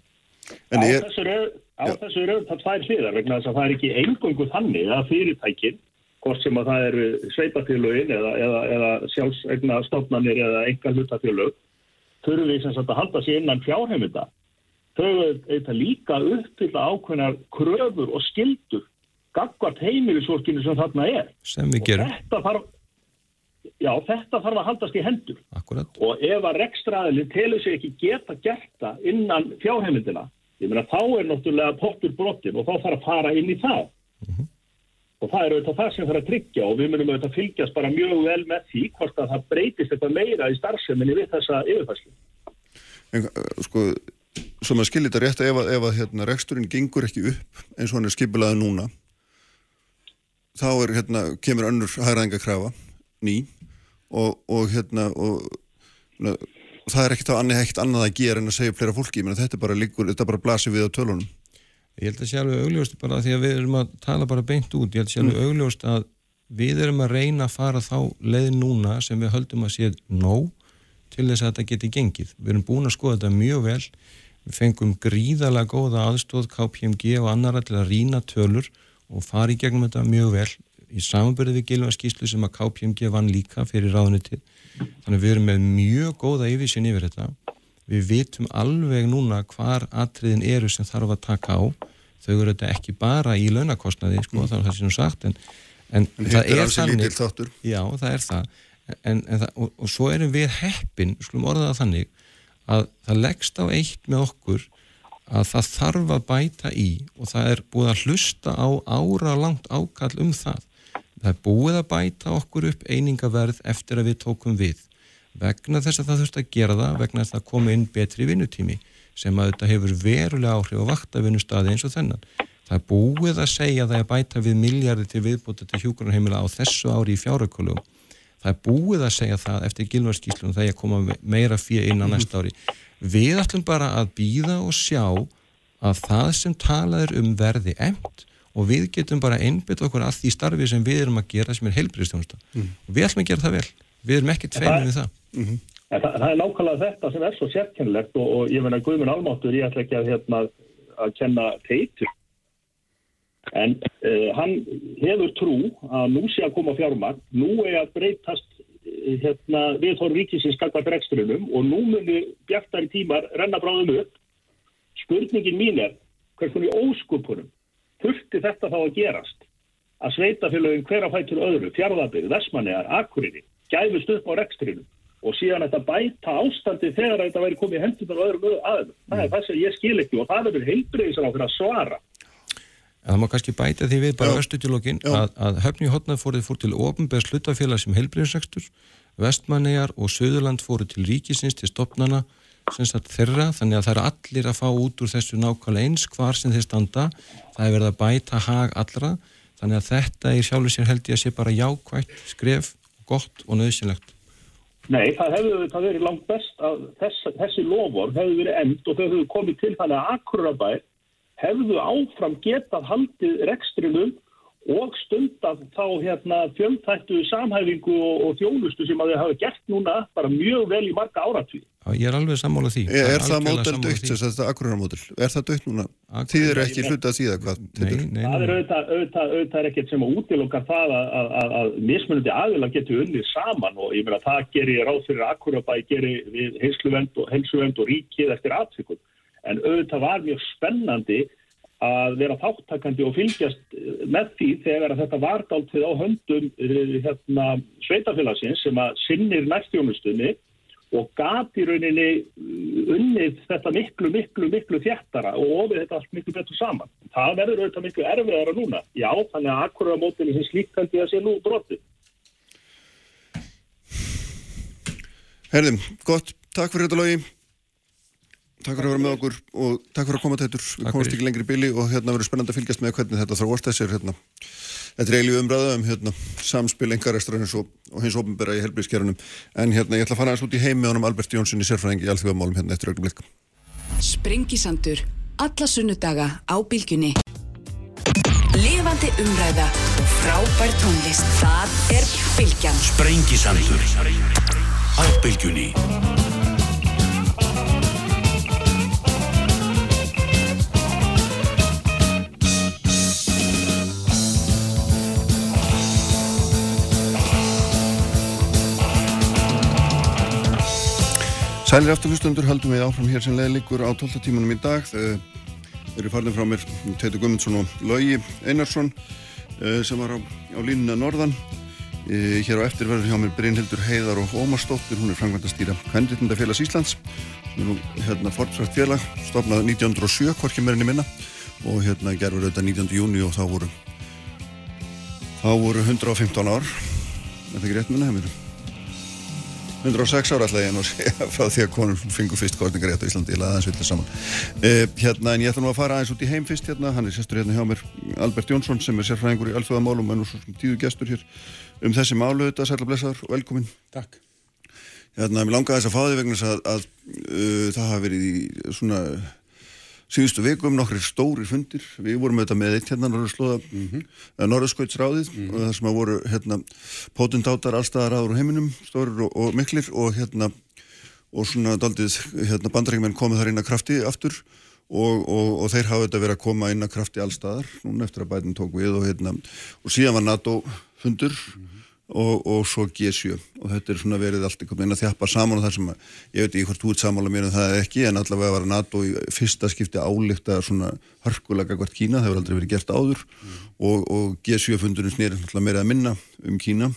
Speaker 2: En
Speaker 6: á
Speaker 2: ég,
Speaker 6: þessu eru á þessu eru það tvær hliðar vegna þess að það er ekki engungu þannig að fyrirtækin hvort sem að það eru sveitafélögin eða, eða, eða sjálfsegna stofnanir eða enga hlutafélög þurfi sem sagt að halda sér innan fjárheimita þau eitthvað líka uppfylla ákveðnar kröfur og skildur gagvart heimilisvorkinu sem þarna er.
Speaker 5: Sem við
Speaker 6: og
Speaker 5: gerum,
Speaker 6: þetta þarf já, þetta þarf að haldast í hendur.
Speaker 5: Akkurat.
Speaker 6: Og ef að rekstraðilin telur sig ekki geta gert það innan fjárheimildina ég meina þá er náttúrulega pottur brottin og þá þarf að fara inn í það. Og það er auðvitað það sem þarf að tryggja og við munum auðvitað fylgjast bara mjög vel með því hvort að það breytist eitthvað meira í starfseminni við þessa yfirfæslu
Speaker 2: en, uh, sko, svo maður skilir þetta rétt að ef að, ef að hérna, reksturinn gengur ekki upp eins og hann er skipilaði núna þá er, hérna, kemur önnur hægræðingakrafa, ný og, og hérna og, na, það er ekkert annað annað að gera en að segja flera fólki, menn þetta bara líkur, þetta bara blasir við á tölunum.
Speaker 5: Ég held að sé alveg augljóst bara því að við erum að tala bara beint út, ég held að sé alveg augljóst að við erum að reyna að fara þá leið núna sem við höldum að sé nóg til þess að þetta geti gengið. Við erum búin að skoða þetta mjög vel, við fengum gríðalega góða aðstóð KPMG og annara til að rína tölur og fara í gegnum þetta mjög vel. Í samanbyrði við gilvarskíslu sem að KPMG vann líka fyrir ráðuniti. Þannig við erum með mjög góða yfirsinn yfir þetta. Við vitum alveg núna hvar atriðin eru sem þarf að taka á. Þau eru þetta ekki bara í launakostnaði, sko, mm. það er það sem sagt, en, en,
Speaker 2: en
Speaker 5: það er
Speaker 2: þannig,
Speaker 5: já, það er það, en, það og, og svo erum við heppin, skulum orðaða þannig, að það leggst á eitt með okkur að það þarf að bæta í og það er búið að hlusta á ára langt ákall um það. Það er búið að bæta okkur upp einingaverð eftir að við tókum við vegna þess að það þurft að gera það vegna þess að það komi inn betri vinnutími sem að þetta hefur verulega áhrif á vaktavinnustadi eins og þennan. Það er búið að segja að það er bæta við miljardi til viðbúta til hjúgrunarheimila á þessu ári í fjárökulum. Það er búið að segja það eftir gilvarskíslunum þegar ég koma meira fyrir inn á næsta ári. Við ætlum bara að býða og sjá að það sem talaður um verði emt og við getum bara einbytt okkur að því starfi sem við erum að gera sem er heilbríðstjónusta. Mm. Og við ætlum að gera það vel. Við erum ekki tveimið við það. Mm -hmm.
Speaker 6: Það, það er nákvæmlega þetta sem er svo sérkennilegt og, og ég menna Guðmund Almáttur, ég ætla ekki að, hérna, að kenna teitur. En uh, hann hefur trú að nú sé að koma fjármagn, nú er að breytast uh, hérna, við þóru ríkisins skakvað dregstrunum og nú munir bjartari tímar renna bráðum upp. Spurningin mín er, hvernig óskupunum þurfti þetta þá að gerast? Að sveitafélagin hverjafættur öðru, fjárðabir, versmanniðar, akkurinni, gæfust upp á rekstrinum og síðan þetta bæta ástandi þegar þetta væri komið hendunar og öðrum aðeins. Það er það sem ég skil ekki og það er heilbreyðisar á fyrir að svara.
Speaker 5: Það má kannski bæta því við bara östutjólógin að, að höfni hodnað fóruð fór til ofnbæðs hlutafélag sem heilbreyðisrekstur, vestmannegar og söðurland fóruð til ríkisins til stopnana þeirra, þannig að það er allir að fá út úr þessu nákvæmlega eins hvar sem þeir standa, það er verið að bæta hag allra, þannig að þetta í sjálfu sér held ég að sé bara jákvægt skref, gott og nöðsynlegt.
Speaker 6: Nei, það hefði það verið langt best að þess, þessi lofur hefði verið end og þau hefði komið til þannig að Akurabær hefðu áfram getað haldið rekstrinum og stundað þá hérna fjöldtættu samhæfingu og, og þjónustu sem að þau hafa gert núna bara mjög vel í marga áratví.
Speaker 5: Ég er alveg sammálað því.
Speaker 2: Er, er það mótel dögt, þetta akkurarmótel? Er það dögt núna? Þið eru ekki hluta að síða hvað?
Speaker 6: Nei, nei, nei. Það er auðvitað, auðvitað, auðvitað er ekkert sem að útilokkar það að, að, að, að mismunandi aðila getur unnið saman og ég meina það gerir ráð fyrir akkurabæ, gerir við heilsuvend og, og ríkið eftir aðtökum. En auðvitað var mjög spennandi að vera þáttakandi og fylgjast með því þegar þetta var dáltið á höndum eh, hérna, sveitafélagsins sem að sinnir næstjónustunni og gati rauninni eh, unnið þetta miklu, miklu, miklu þjættara og ofið þetta allt miklu betur saman. Það verður auðvitað miklu erfiðara núna. Já, þannig að akkurat mótinu sem slíkandi að sé nú brotið.
Speaker 2: Herðum, gott. Takk fyrir þetta logi. Takk fyrir að vera með okkur og takk fyrir að koma þetta við komast ekki lengri í bíli og hérna verður spennand að fylgjast með hvernig þetta þróast þessir hérna. Þetta er eiginlega umræða um hérna, samspil engarestrarins og, og hins ofnbæra í helbriðskerunum en hérna ég ætla að fara aðeins út í heimi ánum Albert Jónsson í sérfræðingi í alþjóðamálum hérna eftir öllum blikka.
Speaker 1: Sprengisandur, alla sunnudaga á bylgjunni. Levandi umræða og frábær tónlist. Það er bylgjan.
Speaker 4: Sprengisandur á bylgjunni.
Speaker 2: Sælir afturlustundur haldum við áfram hér sem leðlikur á 12 tímanum í dag. Það eru farin frá mér Teitur Gummundsson og Laugi Einarsson eh, sem var á, á línuna Norðan. Eh, hér á eftir verður hjá mér Brynhildur Heiðar og Ómarsdóttir. Hún er framkvæmdastýra Kvendritundafélags Íslands sem er hérna fortfrækt félag, stopnað 1907, hvorki meirinni minna og hérna gerður auðvitað 19. júni og þá voru þá voru 115 ár. Er það ekki rétt minna hefur? 106 ára ætla ég nú segja frá því að konur fengur fyrst kostningar rétt á Íslandi, ég laði aðeins vilja saman. Uh, hérna, en ég ætla nú að fara aðeins út í heim fyrst hérna, hann er sestur hérna hjá mér, Albert Jónsson sem er sérfræðingur í alþjóðamálum en nú svo tíðu gestur hér um þessi málu þetta, særlega blessaður og velkomin.
Speaker 7: Takk.
Speaker 2: Hérna, mér langaði þess að fá því vegna að, að uh, það hafa verið í svona síðustu vikum nokkri stóri fundir við vorum auðvitað með eitt hérna Norðurslóða mm -hmm. Norðurskautsráðið mm -hmm. og það sem að voru hérna potentátar allstaðar aður á heiminum stórir og, og miklir og hérna og svona daldið hérna bandarækjumenn komið þar inn að krafti aftur og, og, og þeir hafa auðvitað verið að koma inn að krafti allstaðar núna eftir að bætin tók við og hérna og síðan var NATO fundur mm -hmm og, og svo G7 og þetta er svona verið allt einhvern veginn að þjappa saman og það sem ég veit ekki hvort þú ert samála mér en um það ekki en allavega var NATO í fyrsta skipti álíkta svona hörkulega hvert Kína, það hefur aldrei verið gert áður. Mm. og, og G7 fundurinn snýrið alltaf meira að minna um Kína.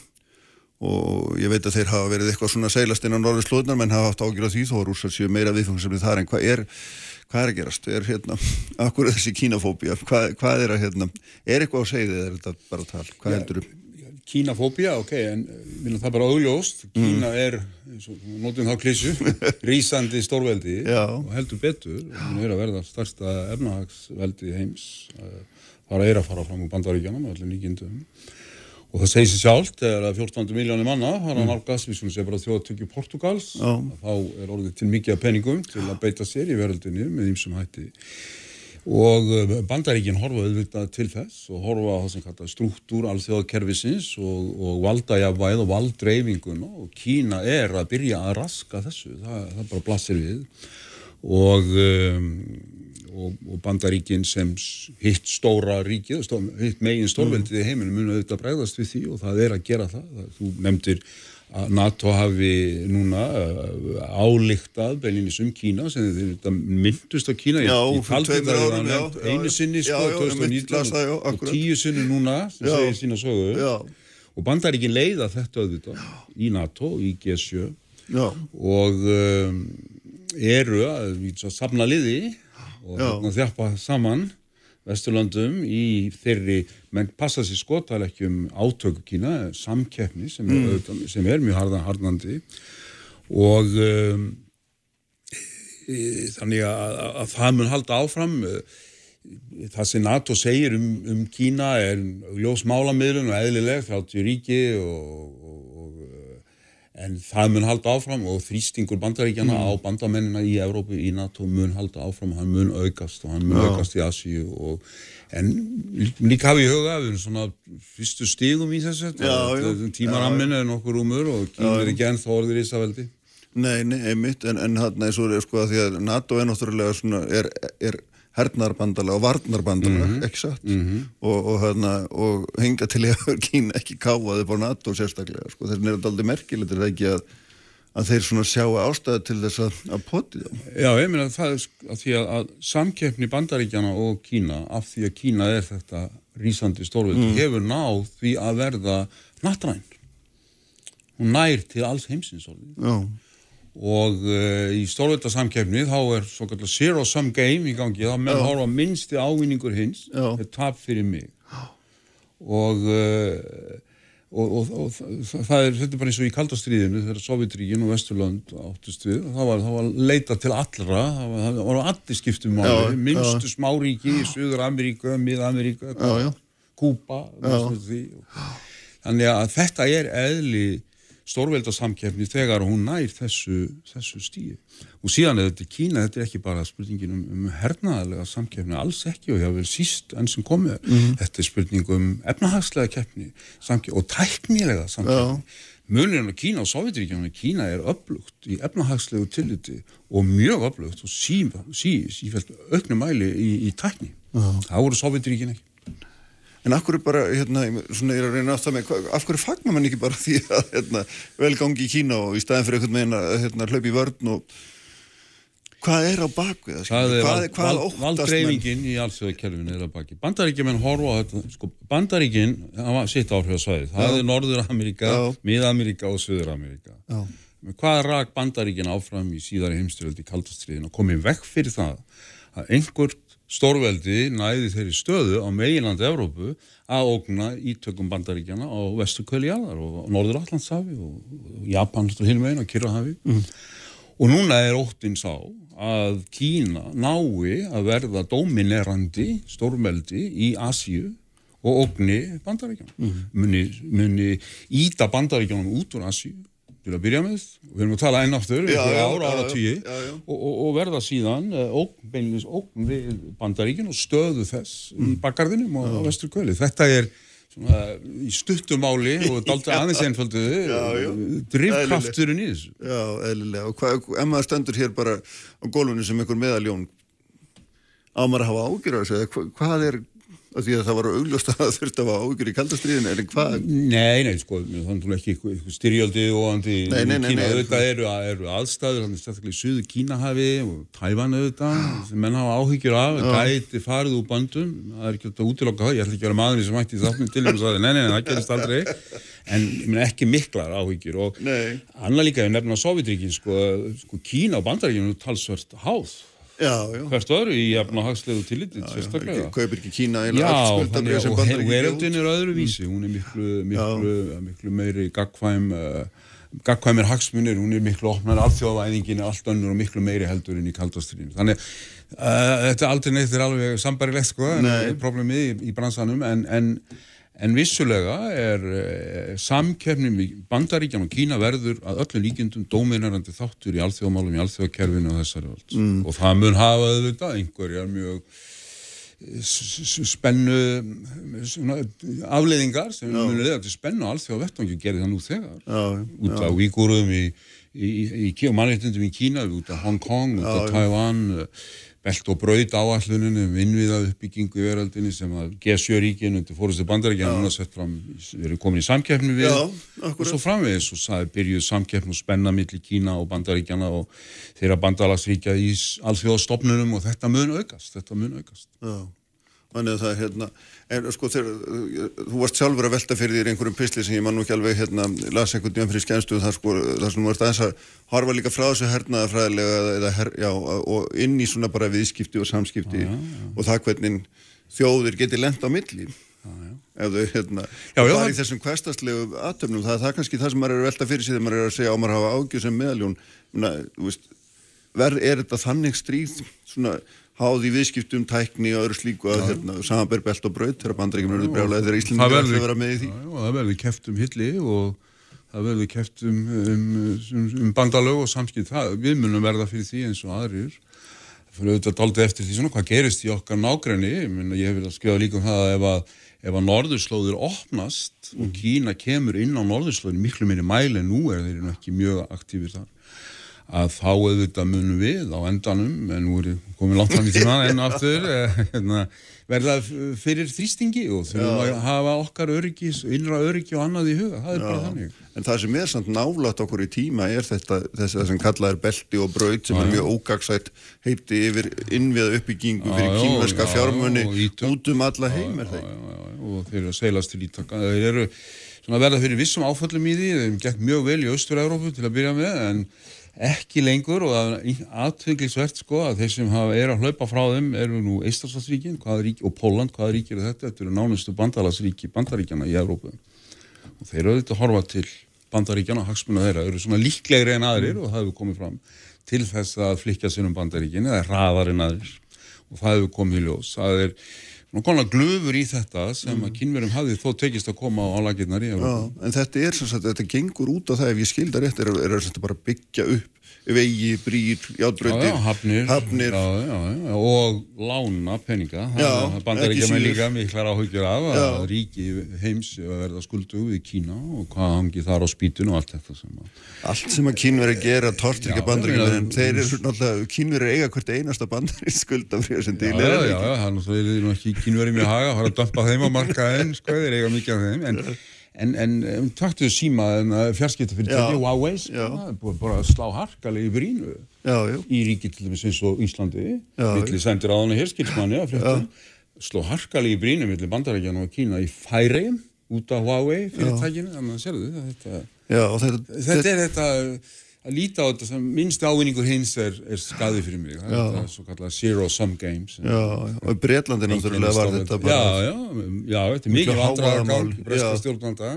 Speaker 2: Og ég veit að þeir hafa verið eitthvað svona seilast inn á norður slóðnar menn hafa haft ágjörð því þó að rússar séu meira viðfungsefni þar en hvað er hvað er að gerast, er hérna akkur þessi kínafóbia, hvað, hvað er að hérna, er eitthvað að segja þið, er þetta bara tal, hvað ja, heldur þú?
Speaker 7: Kínafóbia, ok, en minna, það er bara augljóst. Kína mm. er, notum þá klísu, rýsandi stórveldi
Speaker 2: Já.
Speaker 7: og heldur betur. Það er að verða starsta efnahagsveldi heims. Það er að fara fram úr bandaríkjana með allir líkindum. Og það segir sér sjálf, þegar 14 miljónir manna har að nálgast, við svona séum bara þjóðatökju Portugals, þá er orðið til mikið peningum til að beita sér í veröldinni með þýmsum hætti og eh, bandaríkinn horfa auðvitað til þess og horfa á það sem kallar struktúr alþjóðakerfisins og, og valdajafvæð og valddreifinguna og Kína er að byrja að raska þessu, það, það bara blassir við. Og, um, og, og bandaríkinn sem hitt stóra ríkið, hitt megin stórveldið í heiminu mun auðvitað bregðast við því og það er að gera það, þú nefndir að NATO hafi núna uh, álíktað beilinnis um Kína sem þeir myndust á Kína.
Speaker 2: Já,
Speaker 7: ég taldi það að það nefnt einu sinni sko 2019 og tíu sinni núna sem segir sína sögu.
Speaker 2: Já.
Speaker 7: og bandaríkin leiða þetta auðvitað í NATO, í G7
Speaker 2: já.
Speaker 7: og um, eru að samna liði og þjappa saman Vesturlandum í þeirri, menn passa sér skotalekkjum átöku Kína, samkeppni sem er, mm. sem er mjög hardan, hardandi og um, e, þannig að, að það mun halda áfram það sem NATO segir um, um Kína er ljós málamiðlun og eðlileg, 30 ríki og, og en það mun halda áfram og þrýstingur bandaríkjana mm. á bandamennina í Evrópu í NATO mun halda áfram. Og hann mun aukast og hann mun Já. aukast í Asíu og en líka hafi í huga við erum svona fyrstu stígum í þessu. Tímarammin er nokkur umur og kýmur er ekki ennþá orðir í Ísaveldi
Speaker 2: Nei, nei, einmitt. En, en hann er svo sko að því að NATO er náttúrulega svona er, er hernarbandala og varnarbandala, mm -hmm. ekki satt mm -hmm. og, og, hérna, og henga til að Kína ekki káaði på NATO sérstaklega, sko, þess vegna er þetta aldrei merkilegt er það ekki að, að þeir svona sjá ástæðu til þess að, að poti það
Speaker 7: Já, ég meina það er að því að, að samkeppni bandaríkjana og Kína af því að Kína er þetta rýsandi stórvild, mm. hefur náð því að verða nattræn hún nær til alls heimsins
Speaker 2: Já
Speaker 7: og uh, í stórvöldasamkefni þá er svo kallar zero sum game í gangi. Þá að horfa minnsti ávinningur hins þetta er tap fyrir mig. Og, uh, og, og, og það er þetta er bara eins og í kaldastriðinu þegar Sovjetríkin og Vesturland áttust við. Það var, það var leita til allra. Það var, það var allir skiptum máli. Minnstu smáríki í Suður Ameríka Mið-Ameríka, Kúpa þannig að þetta er eðli stórveldarsamkefni þegar hún nær þessu, þessu stíu. Og síðan er þetta Kína, þetta er ekki bara spurningin um, um hernaðalega samkefni, alls ekki og ég hafa vel síst enn sem komið. Mm -hmm. Þetta er spurning um efnahagslega samkefni, og tæknilega samkefni. Munirinn á Kína og Sovjetríkjana, Kína er upplugt í efnahagslegu tilliti og mjög upplugt og sífælt sí, sí, auknum mæli í, í tækni. Það voru Sovjetríkjana ekki.
Speaker 2: En af hverju bara, hérna, svona ég er að reyna aftur með, af hverju fagnar mann ekki bara því að hérna, velgangi í Kína og í staðin fyrir einhvern veginn að hérna, hlaupi í vörn og hvað er á bakvið? Það
Speaker 7: er hvað, hvað val, valdreifingin í allsöðakerfinu er á baki. Bandaríkjum en horfa á þetta, sko, var sitt áhrifasvæði, það Já. er Norður-Ameríka, Mið-Ameríka og Suður-Ameríka. Hvað rak Bandaríkin áfram í síðari heimstyrjaldi kaldastriðin og komið vekk fyrir það að einhvert stórveldi næði þeirri stöðu á meginlandi Evrópu að ógna ítökum bandaríkjana á vestu kvöliðar og norður Allandshafi og Japan og hinum einn og Kyrrahafi. Og núna er óttinn sá að Kína nái að verða dominerandi stórveldi í Asíu og ógni bandaríkjana muni, muni íta bandaríkjanum út úr Asíu til að byrja með, við erum að tala enn aftur
Speaker 2: Já, já,
Speaker 7: ára, ára tíu og, og, og verða síðan ógn, beinlis ógn við bandaríkin og stöðu þess í bakgarðinum og vestur kvöli. Þetta er svona í stuttumáli og daldi aðeins einföldu
Speaker 2: já.
Speaker 7: drifkrafturinn í þessu.
Speaker 2: Já, eðlilega. Og hvað, ef maður stendur hér bara á gólfinu sem einhver meðaljón á maður að hafa ágjur á þessu, eða hva- hvað er, af því að það var augljóst að það þurfti að hafa ágjur í kaldastriðinu, en hvað,
Speaker 7: Nei, nei, sko, þannig að ekki styrjaldi og andi
Speaker 2: Nei, nei, nei,
Speaker 7: Kína, auðvitað eru, eru aðstæður, þannig sérstaklega í suðu Kínahafi og Tævan auðvitað, sem menn hafa áhyggjur af, gæti farið úr bandum, það er ekki að útilokka það, ég ætla ekki að vera maður sem mætti þáttum til og sagði, nei, nei, nei, það gerist aldrei, en meina, ekki miklar áhyggjur og
Speaker 2: Nei.
Speaker 7: annað líka, ég nefna Sovjetríkin, sko, sko, Og er hvert öðru í jafn og hagslegu tillitið, sérstaklega.
Speaker 2: kaupir ekki Kína eiginlega allt skuldabrið sem
Speaker 7: og
Speaker 2: bandar ekki
Speaker 7: veröldin er öðruvísi, hún er miklu, miklu, miklu meiri gagkvæm, uh, gagkvæmir hagsmunir, hún er miklu opnar, alþjóðavæðingin allt önnur og miklu meiri heldur inn í kaldastriðinu. Þannig uh, þetta aldrei neitt er alveg sambarilegt sko, en
Speaker 2: Nei.
Speaker 7: problemið í, í bransanum, en, en, en vissulega er uh, samkefnum í Bandaríkjan og Kína verður að öllum líkjendum dóminarandi þáttur í alþjóðamálum, í alþjóðakerfinu og þessari völd. Mm. Og það mun hafa auðvitað einhverjar mjög s- spennu afleiðingar sem munu leiða til spennu á alþjóða vettvangi gerði það nú þegar
Speaker 2: Já,
Speaker 7: út af Víkurum í, í, í, í mannréttindum í Kína út af Hong Kong, út af Taiwan eh, belt og braut áalluninu innviða uppbyggingu í veraldinni sem að G7-ríkin undir fórustu bandaríkja núna sett fram, við erum komin í samkeppni við
Speaker 2: Já,
Speaker 7: og svo framvegis. Og það byrjuð samkeppni og spenna milli Kína og bandaríkjana og þeirra bandalagsríkja í alþjóðastofnunum og þetta mun aukast, þetta mun aukast.
Speaker 2: Já, þannig að það er hérna, en sko þegar, þú varst sjálfur að velta fyrir þér einhverjum pisli sem ég man nú ekki alveg hérna, las einhvern djön fyrir skemmstu þar sko, þar sem þú varst aðeins að horfa líka frá þessu hernaðafræðilega eða, her, já, og inn í svona bara viðskipti og samskipti og það hvernig þjóðir geti lent á milli. ef þau hérna
Speaker 7: Já, já,
Speaker 2: bara
Speaker 7: það-
Speaker 2: í þessum hverstastlegu aðtöfnum það, það er kannski það sem maður er að velta fyrir sig þegar maður er að segja á maður að hafa ágjur sem meðaljón. Muna, veist, ver, er þetta þannig stríð svona háð í viðskiptum, tækni og öðru slíku að hérna, samanber belt og braut þegar bandaríkjum eru brjálega þegar
Speaker 7: það
Speaker 2: Íslandingar
Speaker 7: verður,
Speaker 2: að vera með í því.
Speaker 7: Já, já, það verður keft um hilli og það verður keft um, um, um, um bandalög og samskipt það, við munum verða fyrir því eins og aðrir. Fyrir auðvitað daldið eftir því svona hvað gerist í okkar nágræni ég, hef verið að skjóða líka um það að ef að, ef að norðurslóðir opnast og Kína kemur inn á norðurslóðin miklu minni mæli en nú er þeir að þá auðvitað munum við á endanum, en nú er komið langt fram í tíma enn aftur, eh, hérna, verða fyrir þrýstingi og þurfum að hafa okkar öryggis, innra öryggi og annað í huga, það er bara þannig.
Speaker 2: En það sem er samt nálægt okkur í tíma er þetta, þessi það sem kallað er belti og braut sem er mjög ógagsætt heiti yfir innviða uppbyggingu fyrir
Speaker 7: Já, já, já,
Speaker 2: fjármunni út um alla heim er það
Speaker 7: Já, já, já, og þeir eru að seilast til ítaka. Þeir eru svona að verða fyrir vissum áföllum í því, þeim gekk mjög vel í Austur-Európu til að byrja með, en ekki lengur og það er aðtönglisvert sko að þeir sem hafa, er að hlaupa frá þeim eru nú Eistarsalsríkin og Póland, hvaða ríkir er þetta? Þetta eru nánustu bandalagsríki bandaríkjana í Európu og þeir eru auðvitað að horfa til bandaríkjana og hagsmuna þeirra eru svona líklegri en aðrir og það hefur komið fram til þess að flikja sér um bandaríkin eða hraðar en aðrir. Og það hefur komið í ljós. Það er konar glöfur í þetta sem að kynverum hafði þó tekist að koma á lagirnar í
Speaker 2: Já,
Speaker 7: Evrópu.
Speaker 2: en þetta er sem sagt, þetta gengur út á það ef ég skilda rétt er, er, er sagt bara byggja upp vegi, brýr,
Speaker 7: Já,
Speaker 2: játbrautir
Speaker 7: já, hafnir,
Speaker 2: hafnir.
Speaker 7: Já, já, já, og lána peninga.
Speaker 2: Já,
Speaker 7: bandar
Speaker 2: ekki
Speaker 7: ekki með líka miklar áhyggjur af
Speaker 2: Já.
Speaker 7: að ríki heims að verða skuldu við Kína og hvað hangi þar á spýtun og allt þetta sem að
Speaker 2: allt sem að kínveri gera
Speaker 7: Já,
Speaker 2: bandaríkjum
Speaker 7: já,
Speaker 2: en þeir eru náttúrulega, kínveri eiga hvert einasta bandarísk skuldafrið sem til
Speaker 7: Já,
Speaker 2: er
Speaker 7: já,
Speaker 2: það
Speaker 7: já,
Speaker 2: ekki?
Speaker 7: já, það er ekki kynverið mér haga, það er að dömpa þeim á markaðin, sko, þeir eiga mikið af þeim, en, en, en, en taktuðu síma en fjarskipta fyrir þetta, Huawei, búið bara slá harkalegi brínu
Speaker 2: Já, já,
Speaker 7: í ríki til dæmis eins og Íslandi,
Speaker 2: Já,
Speaker 7: milli sendir herskilsmanni að fréttum, sló harkalegi brínu milli bandarækjana og Kína í færeim út af Huawei að sérðu þetta,
Speaker 2: þetta,
Speaker 7: þetta er þetta að líta á þetta sem minnst ávinningur hins er, er skadi fyrir mig. Það er svo kallar zero sum games.
Speaker 2: Já, og í Breitlandi náttúrulega var þetta bara...
Speaker 7: já, já, já, þetta er mikið breska
Speaker 2: já.
Speaker 7: stjórnvalda.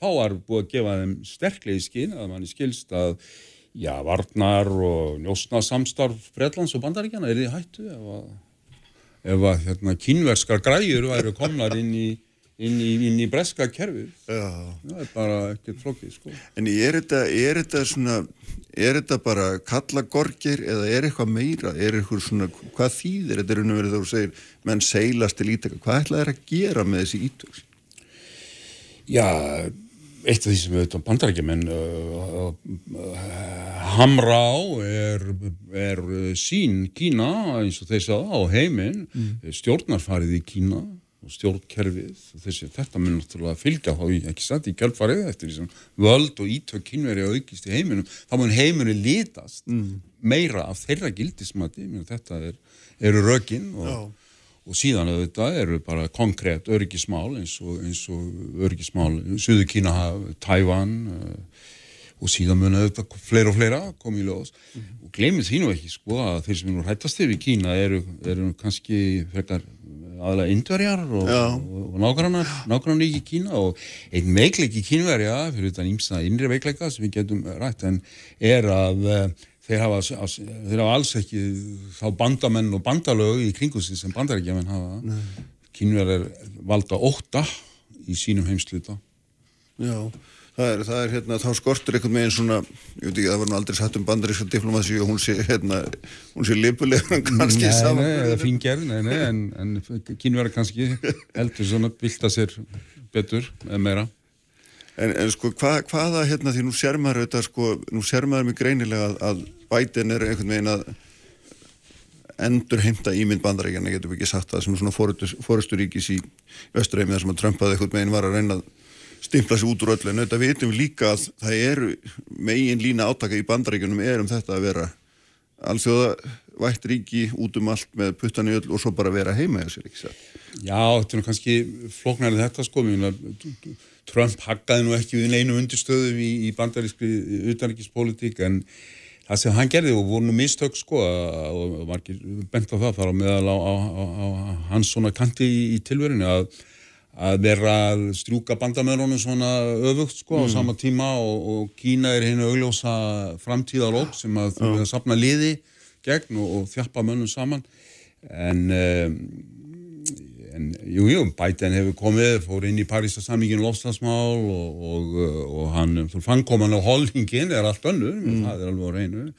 Speaker 7: Þá var búið að gefa þeim sterklega í skinn að manni skilst að já, varnar og njósna samstarf Bretlands og Bandaríkjana er þið hættu ef að, ef að hérna, kínverskar græjur væru komnar inn í, inn í, inn í breska kerfið
Speaker 2: Já.
Speaker 7: það er bara ekkert flókið sko.
Speaker 2: En er þetta, er þetta svona, er þetta bara kalla gorgir eða er eitthvað meira? Er eitthvað svona, hvað þýðir? Þetta er þegar þú segir, menn seilast til ítaka. Hvað ætlaði þeir að gera með þessi ítök?
Speaker 7: Já, eitt af því sem auðvitað bandarækjumenn uh, uh, hamra á er, er sín Kína eins og þeir sagði á heiminn mm. stjórnarfarið í Kína stjórnkerfið þessi, þetta mun náttúrulega fylgja þá ekki satt í kjálfarið eftir því sem völd og ítök kynveri aukist í heiminum þá mun heiminum litast meira af þeirra gildismati. Þetta er, eru rökin og, og síðan auðvitað eru bara konkrétt öryggismál eins og, eins og öryggismál Suðu Kína, Tævan og síðan mun auðvitað fleira og fleira komið í ljós. Og gleymið nú ekki sko að þeir sem er nú hættast yfir Kína eru, eru kannski frekar aðalega indverjar og, og, og nágrannar, nágrannar í Kína og einn veikleiki kínverja fyrir þetta ímsa innri veikleika sem við getum rætt en er að eh, þeir hafa, þeir hafa alls ekki þá bandamenn og bandalög í kringu sig sem bandarækjaman hafa. Kínverjar valda ótta í sínum heimsluta
Speaker 2: Já, það er, það er hérna, þá skortur einhvern veginn svona, ég veit ekki, það var nú aldrei sagt um bandaríska diplomasi og hún sé, hérna, hún sé lipulega en kannski
Speaker 7: Nei,
Speaker 2: saman.
Speaker 7: nei, eða fíngerð, nei, nei, en, en kínverjar kannski heldur svona bylta sér betur eða meira.
Speaker 2: En, en sko, hva, hvaða, hérna, því nú sér maður auðvitað, sko, nú sér maður mjög greinilega að, að Biden er einhvern veginn að endur heimta ímynd bandaríkjana, getum við ekki sagt það, sem er svona fórusturíkis í Östureimi þar sem að Trump að einhvern veginn var að reyna að stimpla sig út úr öllu, en auðvitað vitum við líka að það eru megin lína átaka í bandaríkjunum er um þetta að vera alþjóða vætt ríki út um allt með puttan í öll og svo bara vera heima sér, ekki satt?
Speaker 7: Já, þetta er kannski flóknarið þetta sko, mjög að Trump haggaði nú ekki við einu undirstöðum í, í bandarískri utanrikiðspolítík en það sem hann gerði og voru nú mistök sko og margir bent á það þar á meðal á, á, á, á hans svona kanti í, í tilverinu að að vera að strjúka bandamörunum svona öfugt sko á sama tíma og, og Kína er henni augljósa framtíðarók sem að þú veist að sapna liði gegn og, og þjappa mönnum saman. En, um, en jú, jú, Biden hefur komið, fór inn í Parísa samíkinu lofslagsmál og, og, og hann, þú fannkoman á holdingin er allt önnur, það er alveg á reynu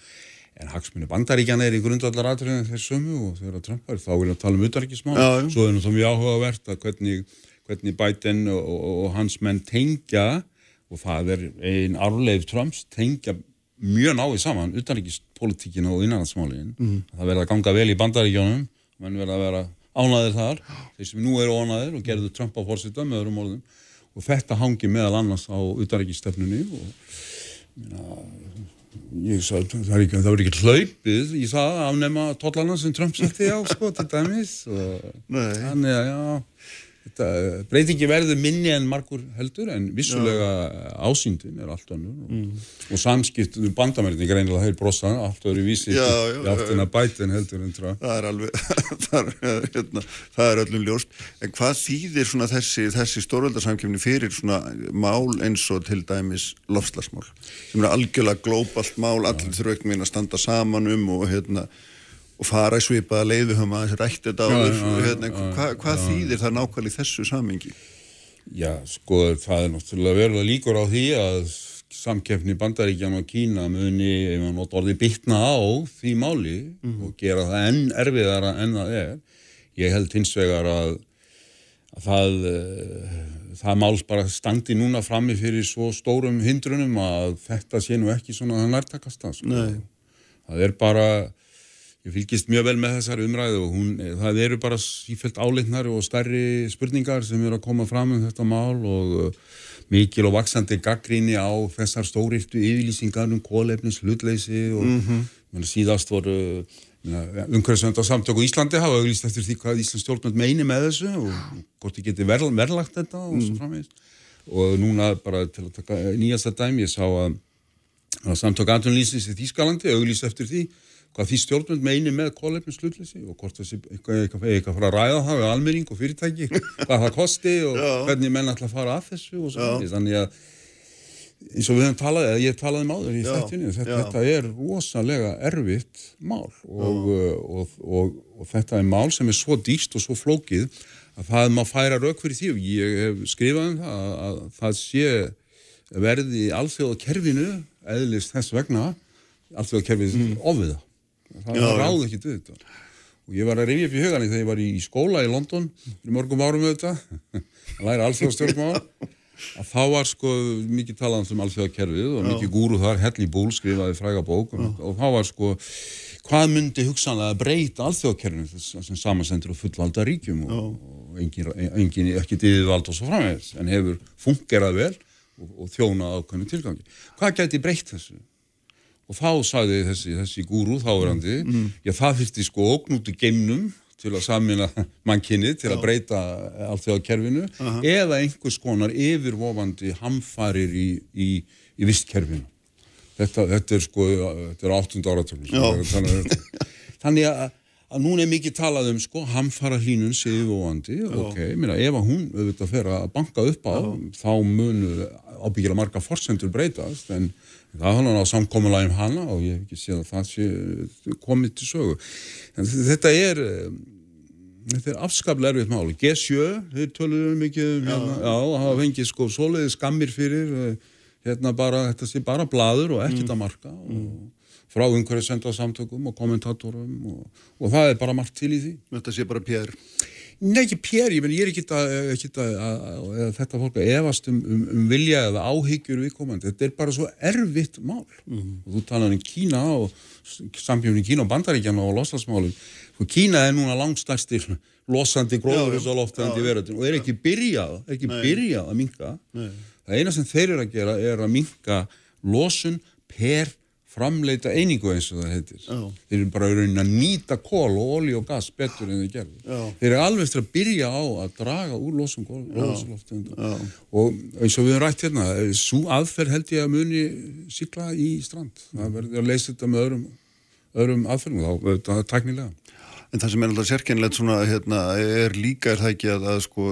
Speaker 7: en hagsmunni bandaríkjana er í grundvallar aðriðin þeir sömu og þegar Trump er þá vil að tala um
Speaker 2: já.
Speaker 7: svo er náttúrulega mjög áhugavert að hvernig, hvernig Biden og, og, hans menn tengja og það er ein arleif Trumps tengja mjög náið saman utanríkispolítikina og innanlandsmálin.
Speaker 2: Mhm.
Speaker 7: það verða að ganga vel í bandaríkjónum menn verða að vera ánæðir þar. Þeir sem nú eru ánæðir og gerðu Trump á fórseta með öðrum orðum. Og þetta hangi meðal annars á utanríkistefnunni og minna, ég sagði, það er ekki, það ekki hlaupið það að afnema tollana sem Trump setti á sko til dæmis. Og þannig að já breytingi verður minni en margur heldur en vissulega ásýndin er allt önnur og, og samskipt bandamærni greinilega þeir brosa allt öðru vísi
Speaker 2: Já, já,
Speaker 7: í áttina bætin heldur en trá
Speaker 2: Það er alveg, það er, hérna, það er öllum ljóst. En hvað þýðir svona þessi, þessi stórveldarsamkjöfni fyrir svona mál eins og til dæmis lofslagsmál? Sem er algjörlega glóbalt mál, allir þurfa ekki meina að standa saman um og, hérna, og fara í svipaða leiðu höfum að þessi rætti þetta áður. hérna,
Speaker 7: já,
Speaker 2: hvað, þýðir það nákvæmlega í þessu samingi?
Speaker 7: Já, sko, það er náttúrulega verulega líkur á því að samkeppni Bandaríkjan og Kína muni, ef maður nota orðið, bitna á því máli og gera það enn erfiðara enn það er. Ég held hins vegar að, að það, uh, það máls bara standi núna frammi fyrir svo stórum hindrunum að þetta sé nú ekki svona það nærtakasta. Sko.
Speaker 2: Nei.
Speaker 7: Það er bara, ég fylgist mjög vel með þessari umræðu og hún, það eru bara sífælt áleitnar og stærri spurningar sem eru að koma fram um þetta mál og uh, mikil og vaksandi gaggríni á þessar stórirtu yfirlýsingar um kólefnis hlutleysi og mm síðast voru umhverfisvönda samtök og Íslandi hafa auglýst eftir því hvað Íslands stjórnvöld meini með þessu og hvort þið geti verð, verðlagt þetta og svo framvegis. Og núna bara til að taka nýjasta dæmi ég sá að að samtök atvinnulýsins í Þýskalandi auglýs eftir því hvað því stjórnmynd meini með kólefnum slutleysi og hvort þessi eitthvað, fara að ræða það við almenning og fyrirtæki, hvað það kosti og hvernig menn ætla að fara að þessu og svo. Þannig að eins og við höfum talað, eða ég talaði um áður í þættinu, þetta, þetta er rosalega erfitt mál og, og, og, og þetta er mál sem er svo dýrst og svo flókið að það maður færa rauk fyrir því og ég hef skrifað um það að, að það sé verði alþjóða kerfinu eðlist þess vegna alþjóða kerfið mm. ofiða það já, ráði ekki til þetta. Og ég var að rifja upp í hugan þegar ég var í skóla í London í mörgum árum þetta að læra alþjóðastjórnmál. Að þá var sko mikið talað um alþjóðakerfið og mikið gúru þar. Helli Búl skrifaði fræga bók. Og, og þá var sko hvað myndi hugsanlega breyta alþjóðakerfinu sem samansendur og fullvalda ríkjum? Og, og engin, engin ekki diðvald og svo framvegis. En hefur fungerað vel og, og þjónað ákveðinu tilgangi. Hvað geti breytt þessu? Og þá sagði þessi, þessi gúru þáverandi, mm. mm. já það fyrsti sko oknúti geimnum til að samina mannkinni, til að breyta allt því á kerfinu, uh -huh. eða einhvers konar yfirvofandi hamfarir í, í, í vistkerfinu. Þetta, þetta er sko, þetta er 8. áratöfnum. Þannig að, að núna er mikið talað um sko, hamfara hlínun séu vofandi, ok, minna, ef að hún auðvitað fer að banka upp á, Já. þá munu ábyggilega marga forsendur breytast, en það var náttúrulega samkominlega um hana og ég hef ekki séð að það sé komið til sögu. En þetta er eh, þetta er afskaplega erfitt máli G7, þeir töluðum mikið um hérna, já, það hafa fengið sko soliði skammir fyrir eh, hérna bara, þetta sé bara bladur og ekkert að marka mm. og frá einhverju senda samtökum og kommentatorum og, og það er bara margt til í því.
Speaker 2: Þetta sé bara pér
Speaker 7: Nei, ekki pér, ég, ég er ekki að, að, þetta fólk að efast um, um, um vilja eða áhyggjur viðkomandi. Þetta er bara svo erfitt mál. Mm -hmm. Og þú talar um Kína og í Kína og bandaríkjana og loslasmálum. Kína er núna langstærstir losandi gróðurhúsaloftegandi verðin og er ekki byrjað, er ekki byrjað að minka. Nei. Það eina sem þeir eru að gera er að minka losun per framleita einingu eins og það heitir. Já. þeir eru bara raunin að nýta kól og olí og gas betur en þeir gerði þeir eru alveg eftir að byrja á að draga úr losum kól og eins og við höfum rætt hérna svo aðferð held ég að muni sykla í strand. Það verður að leysa þetta með öðrum, öðrum aðferðum þá það er tæknilega.
Speaker 2: En það sem er alltaf sérkennilegt svona hérna, er líka er það ekki að, að sko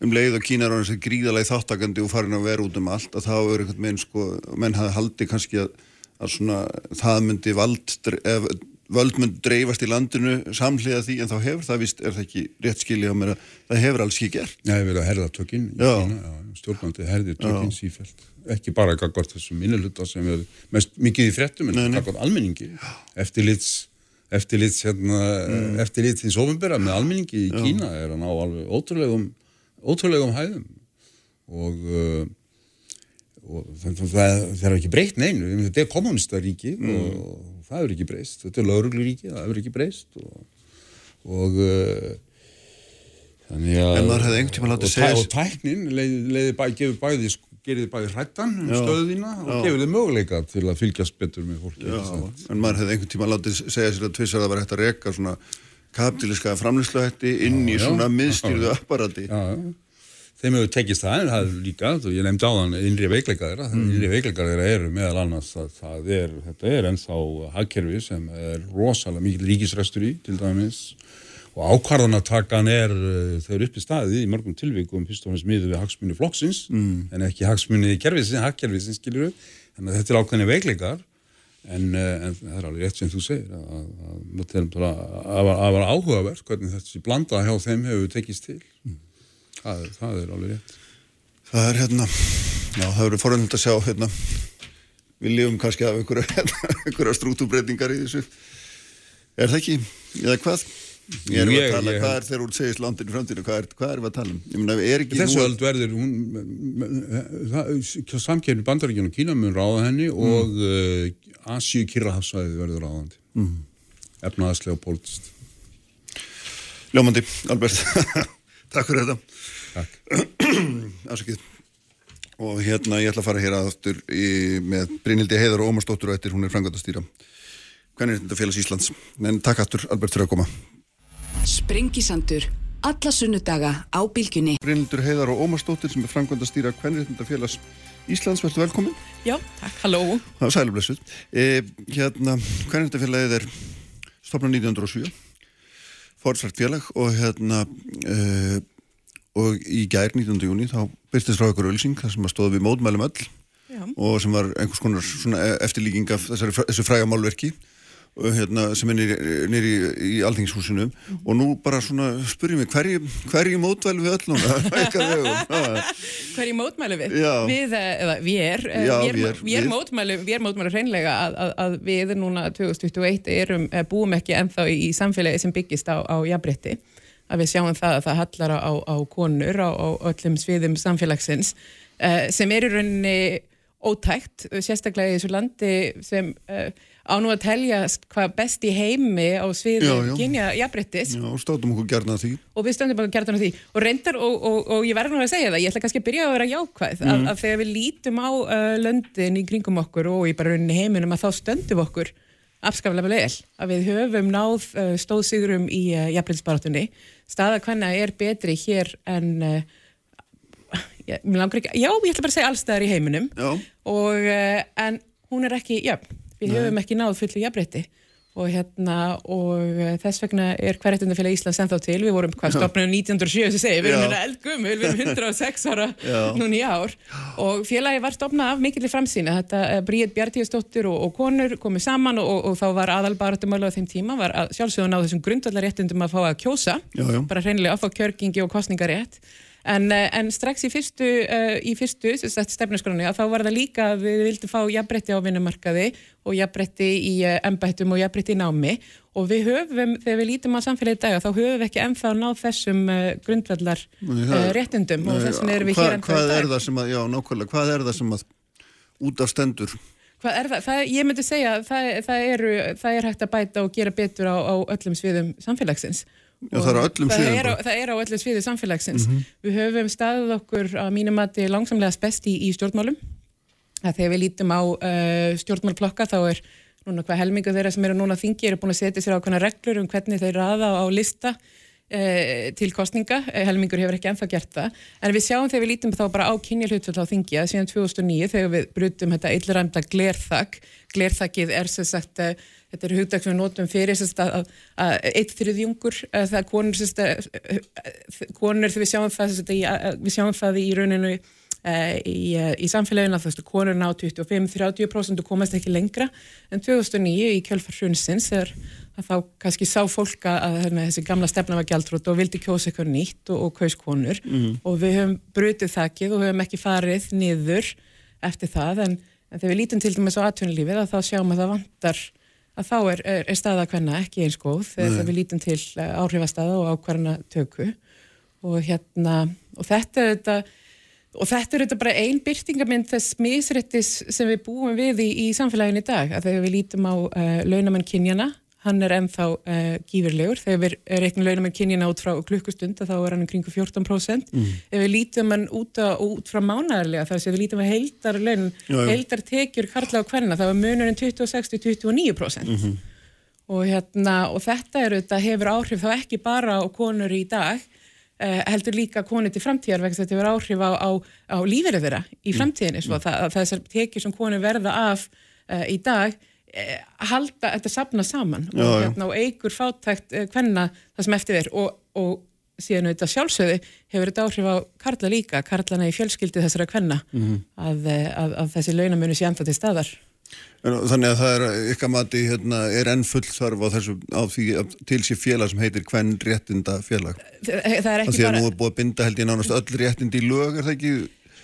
Speaker 2: um leið og Kína er ánum sér gríðalagi þáttakandi og farin að vera út um allt að þá er einhvern veginn sko menn hafi haldið kannski að að svona það myndi vald, völd myndi dreifast í landinu samlega því en þá hefur það vist, er það ekki rétt skilja á mér að það hefur alls ekki gert.
Speaker 7: Já, hefur verið að herða tökinn stjórnandi herðir tökinn sífælt, ekki bara gagvart þessum minniluta sem er mest mikið í frettum en gagvart almenningi, eftirlits eftirlits hérna, mm. eftirlits hins ofinbera með almenningi í Já. Kína er að ná alveg ótrúlegum ótrúlegum hæðum. Og uh, og það, það er ekki breytt neinu, þetta er kommunistaríki mm. og það er ekki breyst, þetta er laurugluríki, það er ekki breyst og, og uh, þannig að
Speaker 2: en maður hefði einhvern tíma látið segja
Speaker 7: og tæknin leiði bæði, gefur bæði gerir bæði hrættan um stöðina og já. gefur þið möguleika til að fylgjast betur með fólki. Já,
Speaker 2: en maður hefði einhvern tíma látið segja sér að tvissar að það var hægt að reyka svona kapitiliska framlýsluhætti inn já, í svona miðstýrðu apparati.
Speaker 7: Já, já þeim hefur tekist það, en það er líka, ég nefndi á þann, innri veikleika þeirra, mm. innri veikleika þeirra eru meðal annars að það er, þetta er ennþá hagkerfi sem er rosalega mikil ríkisrestur í, til dæmis, og ákvarðanatakan er, eh, þau eru upp í staði í mörgum tilvíkum, fyrst og fremst miður við hagsmunni flokksins, mm. en ekki hagsmunni kerfisins, hagkerfisins, skilur við, þannig að þetta er ákveðinni veikleikar, en, eh, en það er alveg rétt sem þú segir, að, að, að, að var áhugavert hvernig þessi blanda hjá þeim hefur tekist til. Mm það, það er alveg rétt.
Speaker 2: Það er hérna já, það eru forönd að sjá hérna við lifum kannski af einhverja, einhverja strútubreitingar í þessu. Er það ekki, eða hvað? Ég er að tala, ég, hvað er þegar úr segist landinu framtínu, hvað er, hvað er við að tala um? Er ekki
Speaker 7: þessu öll verður samkjörni bandaríkjana Kína mun ráða henni mm. og uh, Asíu Kirrahafsvæði verður ráðandi. Mm. efnaðaslega og pólitist
Speaker 2: Ljómandi, Albert Takk fyrir þetta Afsakið. Og hérna ég ætla að fara hér aðaftur með Brynildi Heiðar og Ómarsdóttur og eftir hún er frangatastýra. Hvernig er þetta félags Íslands? En takk aftur, Albert, fyrir að koma.
Speaker 1: Sprengisandur. Alla sunnudaga á bylgjunni.
Speaker 2: Brynildur Heiðar og Ómarsdóttir sem er frangatastýra. Hvernig er þetta félags Íslands, verður velkomin.
Speaker 8: Já, takk, halló.
Speaker 2: Það var sælublessuð. E, hérna, hvernig þetta félagið er stopnað 1907, fórsvært félag og hérna, e, og í gær 19. júni þá byrstist frá ykkur ölsing þar sem að stóða við mótmælum öll
Speaker 8: Já.
Speaker 2: og sem var einhvers konar svona eftirlíking af þessari, þessu fræga málverki hérna, sem er nýri, í Alþingshúsinu og nú bara svona spurjum við hverju, hverju mótvælu við öll núna Ykkar vegum? Ha.
Speaker 8: Hverju mótmælu við? Við, eh, eða við, eh,
Speaker 2: Já,
Speaker 8: við, við. mótmælu, við mótmælu hreinlega að, að, að við núna 2021 erum, eh, búum ekki ennþá í, í samfélagi sem byggist á, á jafnbrytti að við sjáum það að það hallar á, á konur á, á öllum sviðum samfélagsins sem er í rauninni ótækt, sérstaklega í þessu landi sem uh, á nú að telja hvað best í heimi á
Speaker 2: Já,
Speaker 8: sviðum
Speaker 2: já.
Speaker 8: kynja jafnbryttis
Speaker 2: Já, státum okkur gerna því.
Speaker 8: Og við stöndum gert á því. Og reyndar og, og, og ég verður nú að segja það, ég ætla kannski að byrja að vera jákvæð að, að þegar við lítum á uh, löndin í kringum okkur og í bara rauninni heiminum að þá stöndum okkur afskaflega vel. Að við höfum náð uh, stóðsigurum í uh, jafnbrytisbaratunni staða hvenna er betri hér en uh, langar ekki, já, ég ætla bara að segja allstæðar í heiminum.
Speaker 2: Já,
Speaker 8: og, uh, en hún er ekki jöfn, við höfum ekki náð fullu jafnbreytti og hérna og uh, þess vegna er hverjættundafélag Íslands ennþá til, við vorum hvað stopnum 1907 sem segi, við erum hérna eldgumul við erum 106 ára
Speaker 2: Já.
Speaker 8: núna í ár. Og félagi var stopnað af mikillir framsýna, þetta uh, Bríð Bjartíðastóttir og, og konur komið saman og, og, þá var aðalbaratumölu á þeim tíma var sjálfsögðun á þessum grundvallaréttundum að fá að kjósa.
Speaker 2: Já.
Speaker 8: bara hreinlega að fá kjörgingi og kostningarétt en, eh, en strax í fyrstu, uh, í fyrstu stefnaskroni að þá var það líka að við vildum fá jafnbretti á vinnumarkaði og jafnbretti í uh, embættum og jafnbretti í námi og við höfum, þegar við lítum á samfélagi í dag þá höfum við ekki ennþá náð þessum uh, grundvallar uh, réttundum og þess vegna erum við hér ennþá í
Speaker 2: Hvað
Speaker 8: dag.
Speaker 2: er það sem að, já, nákvæmlega, hvað er það sem að út af stendur?
Speaker 8: Hvað er það? það? Ég myndi segja að það, það, það er hægt að bæta og gera betur á, á öllum sviðum samfélagsins.
Speaker 2: Já, það er á öllum
Speaker 8: það
Speaker 2: sviðum
Speaker 8: Er á, það er á öllum sviðum samfélagsins. Við höfum staðið okkur að mínum mati langsamlega best í, í stjórnmálum. Að þegar við lítum á uh, stjórnmálplokka þá er núna hvað helmingu þeirra sem eru núna á þingi eru búin að setja sér ákveðna reglur um hvernig þeir raða á lista eh, til kostninga, Eh, helmingur hefur ekki ennþá gert það, en við sjáum þegar við lítum þá bara á kynjahlutfall á þingi að síðan 2009 þegar við brutum þetta illræmda glerþak, glerþakið er sem sagt, eh, þetta er hugdag sem við notum fyrir sagt að, að eitt þriðjungur, það er konur sem sagt, eh, eh, konur þegar við sjáum það sagt, í, eh, við sjáum það í rauninu í, í samfélaginu að konur ná 25-30% og komast ekki lengra en 2009 í kjölfar hrunsins þegar að þá kannski sá fólk að að, hérna, þessi gamla stefna var gjaldrótt og vildi kjósa eitthvað nýtt og, og kaus konur. Og við höfum brutið þakkið og höfum ekki farið niður eftir það en, en þegar við lítum til dæmis á atvinnulífið að þá sjáum að það vantar að þá er, er, er staða hvenna ekki eins góð þegar, við lítum til eh, áhrifastaða og ákvarðana tökku og hérna og þetta er þetta og þetta er þetta bara ein byrtingamind þess misrættis sem við búum við í, í samfélaginu í dag að þegar við lítum á uh, launamenn kynjana hann er ennþá uh, gífurlegur. Þegar við reiknum launamenn kynjana út frá klukkustund þá er hann um kringu 14% ef við lítum hann út, á, út frá mánaðarlega þar sem við lítum að heildar laun heildar tekjur karla og hvenna þá er munurinn 26-29% og, hérna, og þetta er þetta hefur áhrif þá ekki bara á konur í dag eh, heldur líka konur til framtíðar vegna þetta hefur áhrif á, á, á lífeyri þeirra í framtíðinni svo það, að þessar tekjur sem konur verða af eh, í dag halda þetta sapna saman
Speaker 2: Já,
Speaker 8: og, hérna, og eigur fátækt eh, hvenna það sem eftir er og, og síðan auðvitað sjálfsögðu hefur þetta áhrif á karla líka, karlana í fjölskyldi þessara hvenna
Speaker 2: Mhm.
Speaker 8: að, eh, að, að þessi launamunu sé enda til staðar
Speaker 2: Þannig að það er ykkar mati hérna, er enn full þarf á þessu á því að til sér félag sem heitir hvern réttinda félag.
Speaker 8: það það er ekki
Speaker 2: því að
Speaker 8: bara
Speaker 2: nú er búið að binda held ég nánast öll réttindi í lög, er það ekki?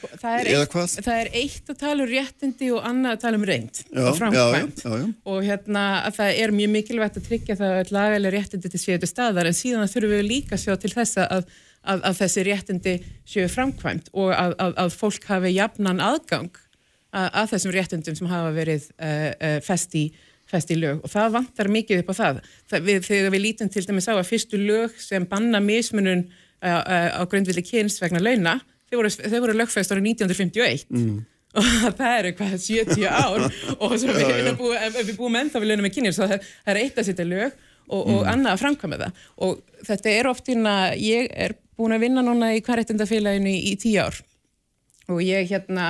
Speaker 8: Það er, eitt, það er eitt að tala um réttindi og annað að tala um reynd
Speaker 2: Já,
Speaker 8: og framkvæmt
Speaker 2: já, já,
Speaker 8: og hérna að það er mjög mikilvægt að tryggja það að lagalega réttindi til séu til staðar en síðan þurfum við líka að sjá til þess að, að, að þessi réttindi séu framkvæmt og að, að, að fólk hafi jafnan aðgang að, að þessum réttindum sem hafa verið uh, uh, fest, í, fest í lög. Og það vantar mikið upp á það, það við, þegar við lítum til dæmis á að fyrstu lög sem banna mismunun uh, á grundvilli kyns vegna launa þau voru, þau voru lögfæst árið 1951 og það eru hvað 70 ár. Og svo við, við, búum, ef við búum ennþá við launum með kynir það, það er eitt að setja lög og, og annað að framkvæma það. Og þetta er oft inn að ég er búin að vinna núna í hverjættindafélaginu í, í tíu ár og ég hérna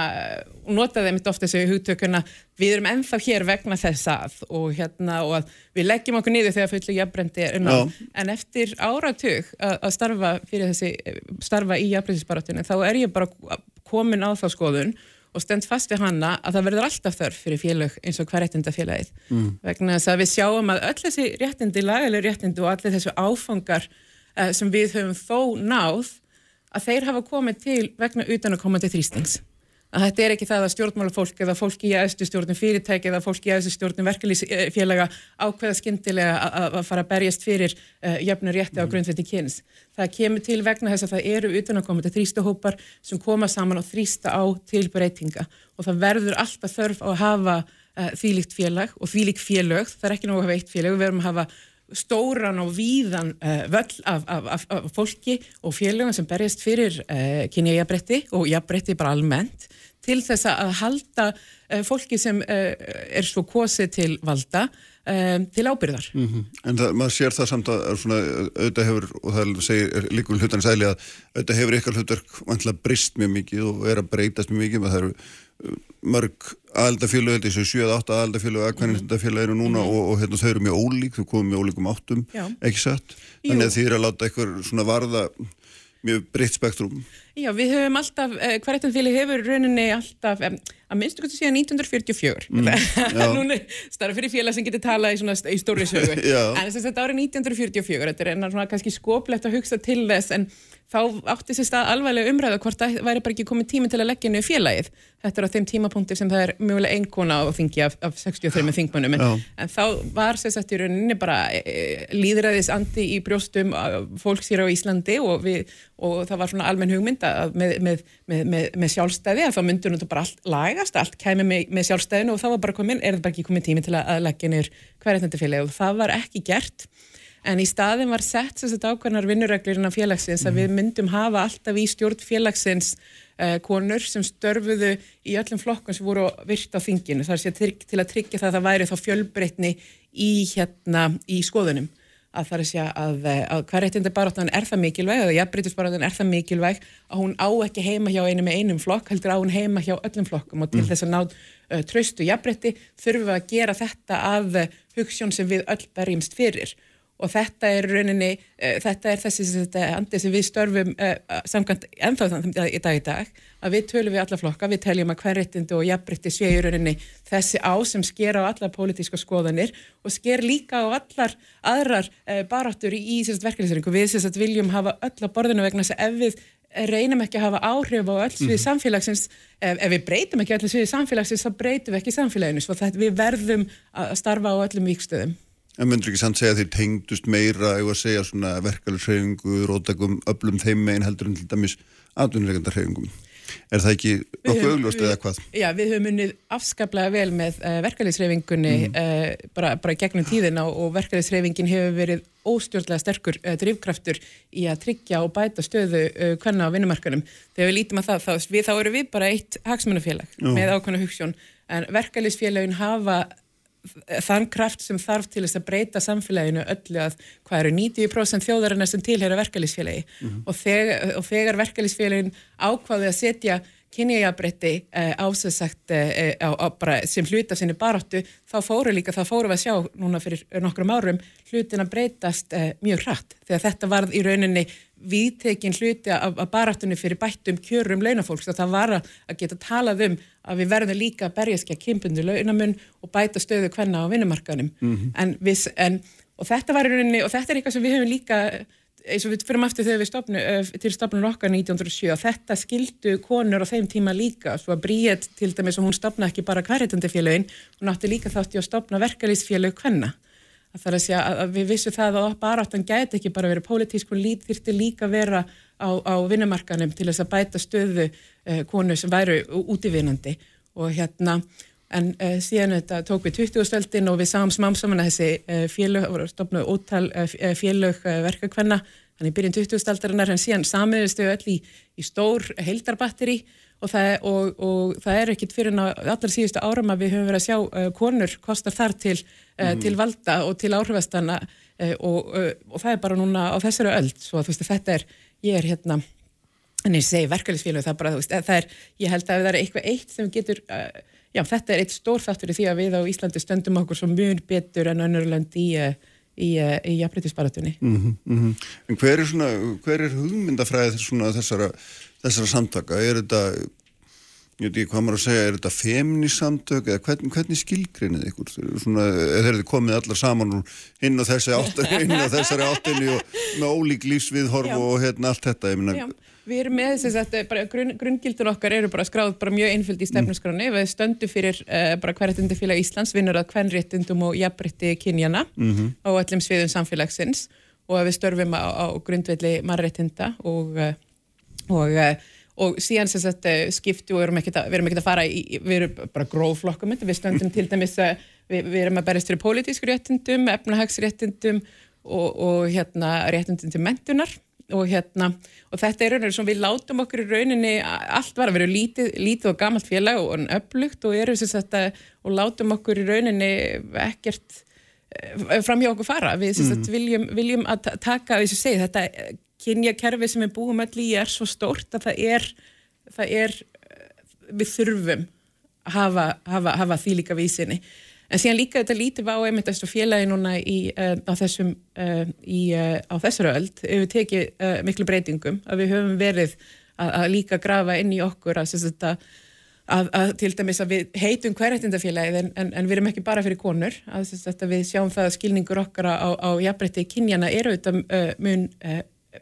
Speaker 8: notaði mitt ofta þessu hugtökuna við erum ennþá hér vegna þess að og hérna og að við leggjum okkur niður þegar fullu jafnbrendi er unna en eftir áratug að, starfa fyrir þessi, starfa í jafnbrendisbaratunum þá er ég bara komin á þá skoðun og stend fast við hana að það verður alltaf þörf fyrir félög eins og hvað réttindafélagið mm. vegna þess að við sjáum að öll þessi réttindi, lagaleg réttindi og allir þessu áfangar uh, sem við höfum þó náð að þeir hafa komið til vegna utan að koma til þrýstings að þetta er ekki það að stjórnmálafólk eða fólki í aðstu stjórnum fyrirtæki eða fólki í aðstu stjórnum verkefélaga ákveða skindilega að fara að berjast fyrir uh, jöfnur rétti á mm. grundveiti kynns. Það kemur til vegna þess að það eru utanakomandi þrýstahópar sem koma saman og þrýsta á til breytinga og það verður alltaf þörf á að hafa uh, þvílíkt félag og þvílík félög, það er ekki hafa eitt félag, við verðum að hafa stóran og víðan uh, völl af, af, af, fólki og félögum sem berjast fyrir uh, kynja jafnbretti og jafnbretti bara almennt til þess að halda uh, fólki sem er svo kosið til valda til ábyrðar.
Speaker 2: Mm -hmm. En það, maður sér það samt að svona, auðvitað hefur, og það segir líkum hlutan sæli að auðvitað hefur ykkar hlutar vantlega brist mjög mikið og er að breytast mjög mikið, það eru mörg aðaldafélög, þessu 7-8 aðaldafélög aðkvæmistafélög eru núna mm. og, og hérna, þau eru mjög ólík, þau komum mjög ólíkum áttum Já. ekki satt, þannig að þið eru að láta eitthvað svona varða mjög breytt spektrum.
Speaker 8: Já, við höfum alltaf, eh, hverjum félag hefur rauninni alltaf, að minnstu hvernig síðan 1944, mm, núna starf fyrir félag sem getur talað í, svona, í stóri sögu, en þess að þetta árið 1944, þetta er enna svona kannski skoplegt að hugsa til þess, en þá átti sér stað alveg umræða hvort það væri bara ekki komið tími til að leggja niður félagið. Þetta er á þeim tímapunkti sem það er mjögulega einkona á þingi af, af 63 þingmannum, en, en þá var sérsagt í rauninni bara e, e, líðræðis andi í brjóstum fólks hér á Íslandi og, við, og það var svona almenn hugmynda með, með, með, með sjálfstæði að þá myndur þetta bara allt lagast, allt kæmi með sjálfstæðinu og þá var bara komin, er þetta bara ekki komið tími til að leggja niður hverjandi félagið og það var ekki gert en í staðin var sett þess að ákvæmnar vinnureglur innan félagsins mm. að við myndum hafa alltaf í stjórn félagsins uh, konur sem störfuðu í öllum flokkun sem voru virt á þinginu þar sé til að tryggja það að það væri þá fjölbreytni í hérna í skoðunum að það er að segja að, eh, að hverjættindi baróttan er það mikilvæg eða jafnbrytisbaróttan er það mikilvæg að hún á ekki heima hjá einu með einum flokk heldur á hún heima hjá öllum flokkum og til mm. þess að náð uh, tröstu jafnbrytti þurfum við að gera þetta að hugssjón sem við öll berjumst fyrir og þetta er rauninni, uh, þetta er þessi þetta andi sem við störfum uh, samkvæmt ennþá þannig í dag í dag að við tölum við alla flokka, við teljum að hverjættindi og jafnbrytti séu rauninni þessi á sem sker á allar pólitíska skoðanir og sker líka á allar aðrar uh, baráttur í, verkefniseringu, við sérst viljum hafa öll á borðinu vegna þess að ef við reynum ekki að hafa áhrif á öll svið mm. samfélagsins, ef, ef við breytum ekki öll svið samfélagsins, þá breytum við ekki samfélaginu svo við verðum að starfa á öllum vikstöðum.
Speaker 2: En myndur ekki samt segja að þeir tengdust meira eða segja svona verkefælishreyfingu, rótagum, öllum þeim megin heldur en til dæmis aðunleikandarhreyfingum? Er það ekki nokkuð augljóst eða hvað?
Speaker 8: Já, við höfum unnið afskaplega vel með uh, verkefælishreyfingunni mm. uh, bara, bara gegnum tíðina og verkefælishreyfingin hefur verið óstjórnlega sterkur uh, drivkraftur í að tryggja og bæta stöðu hvenna á vinnumarkanum. Þegar við lítum að það, þá, við, þá eru við bara eitt hagsmannafélag með ákvæmna hugssjón en verkefælisfélagin hafa þann kraft sem þarf til þess að breyta samfélaginu öllu að hvað eru 90% þjóðarinnar sem tilhera verkefælisfélagi mm -hmm. og, þegar, og þegar verkefælisfélagin ákvaði að setja kynjajabrætti eh, ásessagt eh sem hluta sinni baróttu þá fóru líka, þá fóru við að sjá núna fyrir nokkrum árum hlutin að breytast eh, mjög hratt þegar þetta varð í rauninni viðtekin hluti af, af baráttunni fyrir bættum kjörum launafólks. Og það var að geta talað um að við verðum líka að berjast ekki að kempundu launamun og bæta stöðu hvenna á vinnumarkanum mm -hmm. en við, en, og þetta var í rauninni og þetta er eitthvað sem við hefum líka eins og við fyrum aftur þegar við stopnu, til stopnum okkar 1907 og þetta skildu konur á þeim tíma líka. Svo að Bríett til dæmis og hún stopna ekki bara hverjitandifélagin, hún átti líka þátti að stopna verkalýsfélag hvenna það er að segja að við vissum það að baráttan gæti ekki bara verið pólitísk og lít þyrti líka vera á, á vinnumarkanum til þess að bæta stöðu eh, konu sem væru útífinandi og hérna en eh, síðan þetta tók við 20-stöldin og við sáum smám saman að þessi eh, félög, voru stopnuð ótal eh, eh, félög eh, verkakvenna þannig byrjun 20-stöldarinnar en síðan samiðist þau öll í, í stór heildarbatteri og það, og, og það er ekkit fyrir allar síðustu áram að við höfum verið að sjá uh, konur kostar þar til, uh, mm. til valda og til áhrifastana uh, og, og það er bara núna á þessari öll svo að þú veist þetta er, ég er hérna en ég segi verkefælisfélög, það bara, þú veist, það er, ég held að það er eitthvað eitt sem getur, já, þetta er eitt stór þáttur í því að við á Íslandi stöndum okkur svo mjög betur en önnurland í, í, uh, í jafnbreytisbaratunni.
Speaker 2: Mm -hmm. En hver er, svona, hver er hugmyndafræðið svona þessara, þessara samtaka? Er þetta, ég veit ekki hvað maður að segja, er þetta feminisamtök eða hvern, hvernig skilgrinnið ykkur? Svona, er þið komið allar saman inn á þessi áttinni, inn á þessari áttinni og með ólík lífsviðhorf
Speaker 8: Já.
Speaker 2: og hérna allt þetta, ég minna...
Speaker 8: Við erum með þess að grunn, grunngildun okkar eru bara skráð bara mjög einföld í stefnusgráni við stöndum fyrir uh, bara hverjættundafélag Íslands vinnur að hvernréttundum og jafnrétti kynjana á öllum sviðum samfélagsins og við störfum á, á grundvelli mannréttinda og, uh, og, uh, og síðan sem sagt uh, skiptu og við erum ekkert að, erum að fara í, við erum bara gróflokkum við stöndum til dæmis að við, við erum að berjast fyrir pólitísku réttindum, efnahagsréttindum og, og hérna réttindum til mentunar og hérna, og þetta er rauninni sem við látum okkur í rauninni allt var að vera lítið, lítið og gamalt félag og öflugt og eru sem að og látum okkur í rauninni ekkert eh, fram hjá okkur fara. Við sem sagt viljum, viljum að ta- taka þessu segi, þetta kynja kerfi sem við búum öll í er svo stórt að það er það er, við þurfum að hafa, hafa, hafa því líka vísinni en síðan líka þetta lítið á einmitt þessu félagi núna í, uh, á þessum uh, í, uh, á þessari öld hefur tekið miklu breytingum að við höfum verið að, að líka grafa inn í okkur að, sagt að, að, til dæmis að við heitum hverjættindafélagið en, en, en við erum ekki bara fyrir konur. Að, að við sjáum það að skilningur okkar á, á jafnbreytti kynjana eru auðvitað mun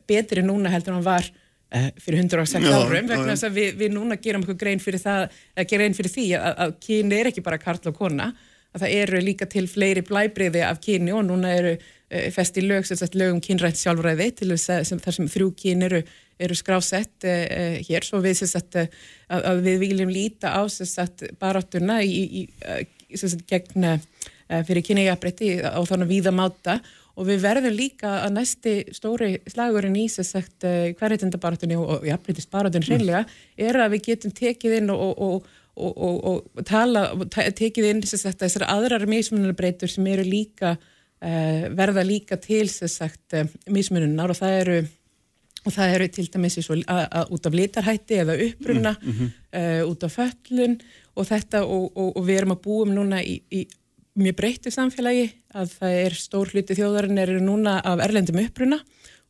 Speaker 8: betri núna heldur hann var uh, fyrir 106
Speaker 2: Já,
Speaker 8: árum vegna þess að við, við núna gerum okkur grein fyrir það að gera grein fyrir því að, að kyni er ekki bara karl og kona að það eru líka til fleiri blæbriði af kyni og núna eru uh, festi lög lögum kynrætt sjálfræði til þess að sem, þar sem þrjú kyn eru, eru skrásett uh, uh, hér. Svo við sem sagt að, að við viljum líta á sagt baráttuna í, í, sagt gegn uh, fyrir kynjajafbreytti á þannig víða máta og við verðum líka að næsti stóri slagurinn í sem sagt uh, hverjættindabarátunni og, jafnbreytist barátunni hreinlega er að við getum tekið inn og, og, og, og, og tala, tekið inn sagt þessar aðrar mismunarbreytur sem eru líka uh, verða líka til sem sagt uh, mismununar. Og það eru og það eru til dæmis og að, að, út af litarhætti eða uppruna uh, út af föllun og þetta og við erum að búum núna í, í mjög breyttu samfélagi að það er stór hluti þjóðarinn eru núna af erlendum uppruna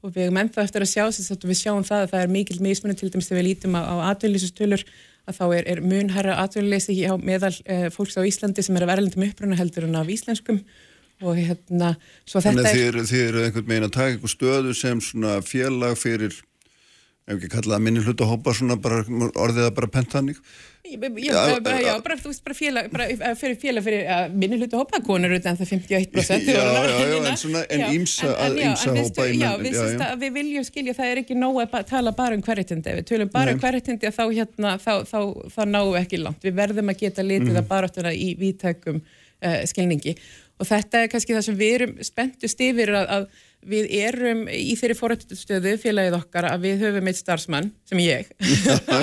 Speaker 8: og við erum ennþá eftir að sjá þess að við sjáum það að það er mikil mismunum til dæmis þegar við lítum á, á atvinnlýsustölur að þá er, er mun herra atvinnleysi hjá meðal uh, fólks á Íslandi sem er af erlendum uppruna heldur en af íslenskum. Og hérna svo
Speaker 2: Þannig
Speaker 8: þetta
Speaker 2: að
Speaker 8: er
Speaker 2: þið eru, einhvern veginn að taka einhver stöðu sem svona félag fyrir ef ekki kalla það minni hluta hópa svona bara orðið að bara pentaník
Speaker 8: Já, bara,
Speaker 2: já.
Speaker 8: bara, þú veist, bara félag, eh, fyrir félag fyrir að minni hlutu hópa konur utan það 51%
Speaker 2: Já, já, já, en svona- en
Speaker 8: en
Speaker 2: að
Speaker 8: en
Speaker 2: hópa
Speaker 8: Já, við,
Speaker 2: já.
Speaker 8: já. við viljum skilja, það er ekki nóg að tala bara um hverjitindi, við tölum bara um hverjitindi þá, hérna, þá, náum við ekki langt, við verðum að geta litið
Speaker 2: Mhm.
Speaker 8: að baráttuna í vítækum uh, skilningi og þetta er kannski það sem við erum spenntust yfir að, að við erum í þeirri fórhættustöðu félagið okkar að við höfum eitt starfsmann sem ég.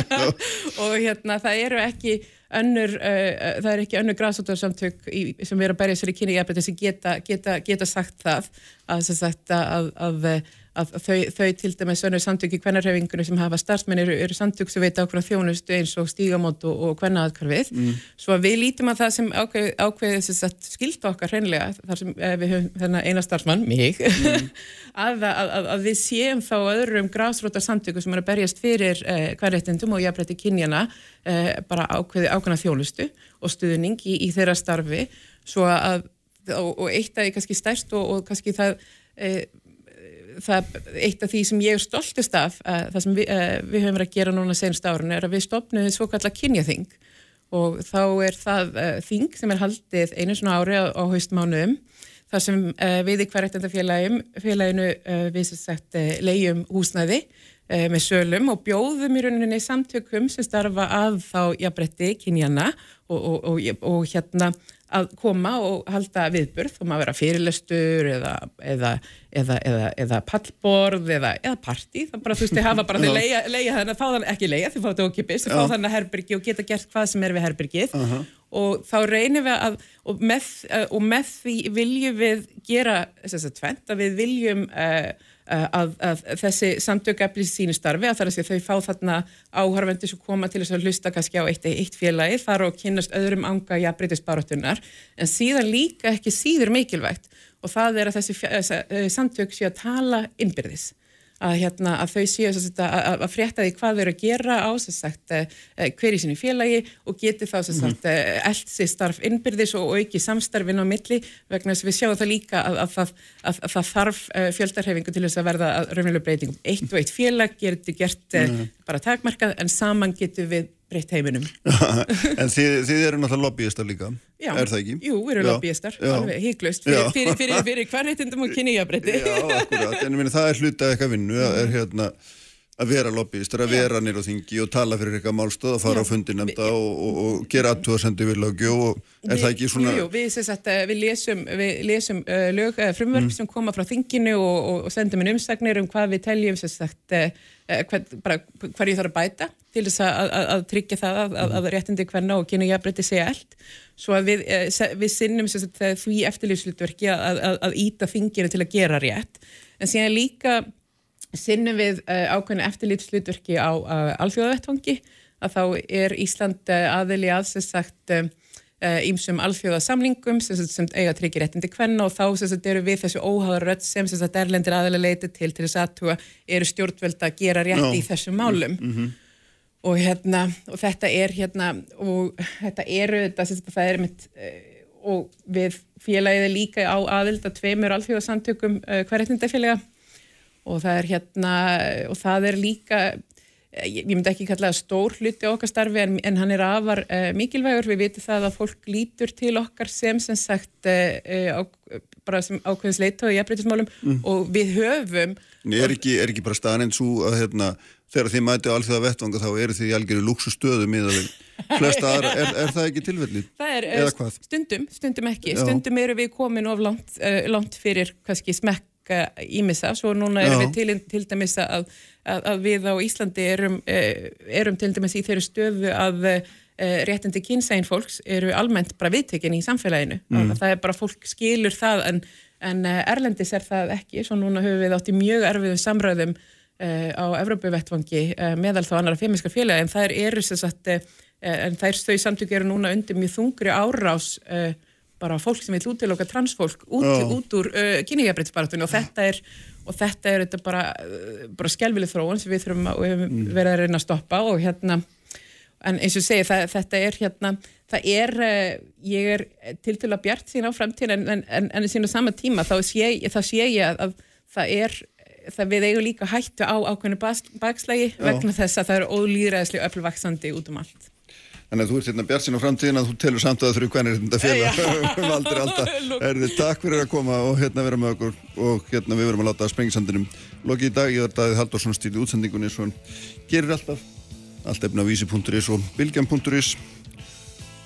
Speaker 8: Og hérna það eru ekki önnur, uh, það er ekki önnur græsóttarsamtök sem eru að berja sér í kynni jafnveg sem geta, geta, geta sagt það að, sagt, að, að, að þau, þau til dæmis önnur samtök í kvennarhefingunum sem hafa starfsmenn eru, eru samtök sem veita ákveðna þjónustu eins og stígamót og, og kvennaðarkarfið mm. svo að við lítum að það sem ákveð, ákveðið skilt okkar hreinlega þar sem eh, við höfum eina starfsmann, mig að, að, að, að við séum þá öðrum græsrótar samtöku sem eru að berjast fyrir eh, hverjættindum og jafnrætti kynjana eh, bara ákveði ákveðna þjónustu og stuðning í, í þeirra starfi. Svo að og, og eitt af því kannski stærst og, og kannski það eh, það eitt af því sem ég er stoltist af það sem við, uh, við höfum verið að gera núna senst árun er að við stopnum svo kallar kynjaþing. Og þá er það uh, þing sem er haldið einu svona ári á, á haustmánuðum þar sem uh, við í hverjættandafélaginu uh, við sem sagt leiðum húsnæði með sölum og bjóðum í rauninni samtökum sem starfa að þá jafnbretti kynjana og, og, og, og hérna að koma og halda viðburð. Og maður vera fyrirlestur eða, eða, eða, eða, eða pallborð eða, eða partí, það bara þú veist, þið hafa bara þið leia, leia þannig að fá þannig, ekki leia, þið fá þetta okkipis, þið fá þannig að herbyrgi og geta gert hvað sem er við herbyrgið og þá reynum við að og með, uh, og með því viljum við gera þess að tvent að við viljum uh, uh, að, að þessi samtök eflir sínu starfi að það er að þau fá þarna áhörvendur sem koma til þess að hlusta kannski á eitt, eitt félagi, fara og kynast öðrum anga jafnbreytisbaróttunar en síðan líka ekki síður mikilvægt og það er að þessi, uh, samtök séu að tala innbyrðis að, hérna, að þau séu sagt, að, að frétta því hvað þau eru að gera á sagt, hver í sinni félagi og geti þá mm. eld sér starf innbyrðis og auki samstarfin á milli vegna þess að við sjáum það líka að, að það þarf fjöldarhefingu til þess að verða raunveruleg breytingum. Eitt og eitt félag getur gert mm. bara takmarkað en saman getur við breytt heiminum.
Speaker 2: en þið, þið eru náttúrulega lobbyistar líka,
Speaker 8: já,
Speaker 2: er það ekki?
Speaker 8: Jú, við erum lobbyistar, alveg híklaust, fyrir, fyrir, fyrir, fyrir hvernheitindum og kynnigjabreyti.
Speaker 2: Já, akkurat, en minna, það er hluta eitthvað vinnu, að, er hérna að vera lobbyistar, að vera nýra á þingi og tala fyrir eitthvað málstöð, að fara já. á fundinemnda og, og, og gera aðtúarsendi við lögju og er
Speaker 8: við,
Speaker 2: það ekki svona...
Speaker 8: Jú, við, sagt, við lesum, við lesum uh, lög, uh, frumverf mm. sem koma frá þinginu og, og sendum inn umsagnir um hvað við teljum sagt, uh, hvað, bara, hvað ég þarf að bæta til þess að, að, að tryggja það að, að mhm. réttindi hverna og kynna jafnbreyti segja allt svo að við, við sinnum sagt, því eftirlýfslutverki að íta þinginu til að gera rétt en síðan líka sinnum við ákveðinu eftirlýfslutverki á alþjóðavettfangi að þá er Ísland aðili aðsess sagt ímsum alþjóðasamlingum sem, sem eiga tryggir réttindi kvenna og þá sem eru við þessu óháðar rödd sem sem erlendir aðlega leiti til til þess aðtúa eru stjórnvöld að gera rétti no. í þessum málum mm -hmm. Og hérna og þetta er hérna og þetta eru þetta sem það er mitt uh, og við félagiði líka á aðild að tveimur alþjóðasamtökum uh, hverjættindafélaga og það er hérna og það er líka ég myndi ekki kalla það stór hluti okkar starfi en, en hann er afar uh, mikilvægur, við vitum það að fólk lítur til okkar sem sem sagt uh, á, bara sem ákveðins leita í jafnbreytismálum mm. og við höfum
Speaker 2: Er ekki, er ekki bara staðan eins og að hérna, þegar þið mæti á allþjóða vettvanga þá eru þið í algjörðu luxustöðu miða við flesta aðra, er, er það ekki tilvelli?
Speaker 8: Það er stundum, stundum ekki, Já. stundum eru við komin of langt, uh, langt fyrir kannski smekk ímissa, svo núna erum Já. við til, til dæmis að, að, að við á Íslandi erum, eh, erum til dæmis í þeirri stöfu að eh, réttindi kynsæn fólks eru almennt bara viðtekinn í samfélaginu mm. það er bara fólk skilur það en, en eh, Erlendis er það ekki svo núna höfum við átt í mjög erfiðum samræðum á Evrópuvettvangi meðal þá annara femiskar félag en það eru sér satt en þær stau samtök eru núna undir mjög þungri árás bara fólk sem vil útiloka transfólk út, oh. út úr uh, kynningabritsbaratunni og þetta er og þetta er þetta bara, bara skjálfileg þróun sem við þurfum að mm. vera að reyna að stoppa og hérna en eins og segi það, þetta er hérna það er, uh, ég er til til að bjart sín á framtíðin en, en, en, en sín á sama tíma þá sé, þá sé ég að, að það er það við eigum líka hættu á ákveðinu bakslægi vegna þess að það eru ólýðræðislega öflvaksandi út um allt
Speaker 2: Þannig að þú ert hérna bjart sín á framtíðin að þú telur samt að þau hvernig þetta félag um aldrei alltaf. Er þið takk fyrir að koma og hérna vera með okkur og hérna við verum að láta sprengisandinum loki í dag. Ég er Davíð Haldursson stýrið útsendingunni svo hann gerir alltaf. Allt efna á vísi.is og bilgjan.is.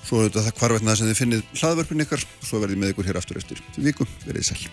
Speaker 2: Svo auðvitað það hvarvetna sem þið finnið hlaðvörpun ykkar. Svo verðið með ykkur hér aftur eftir viku. Verðið sæl.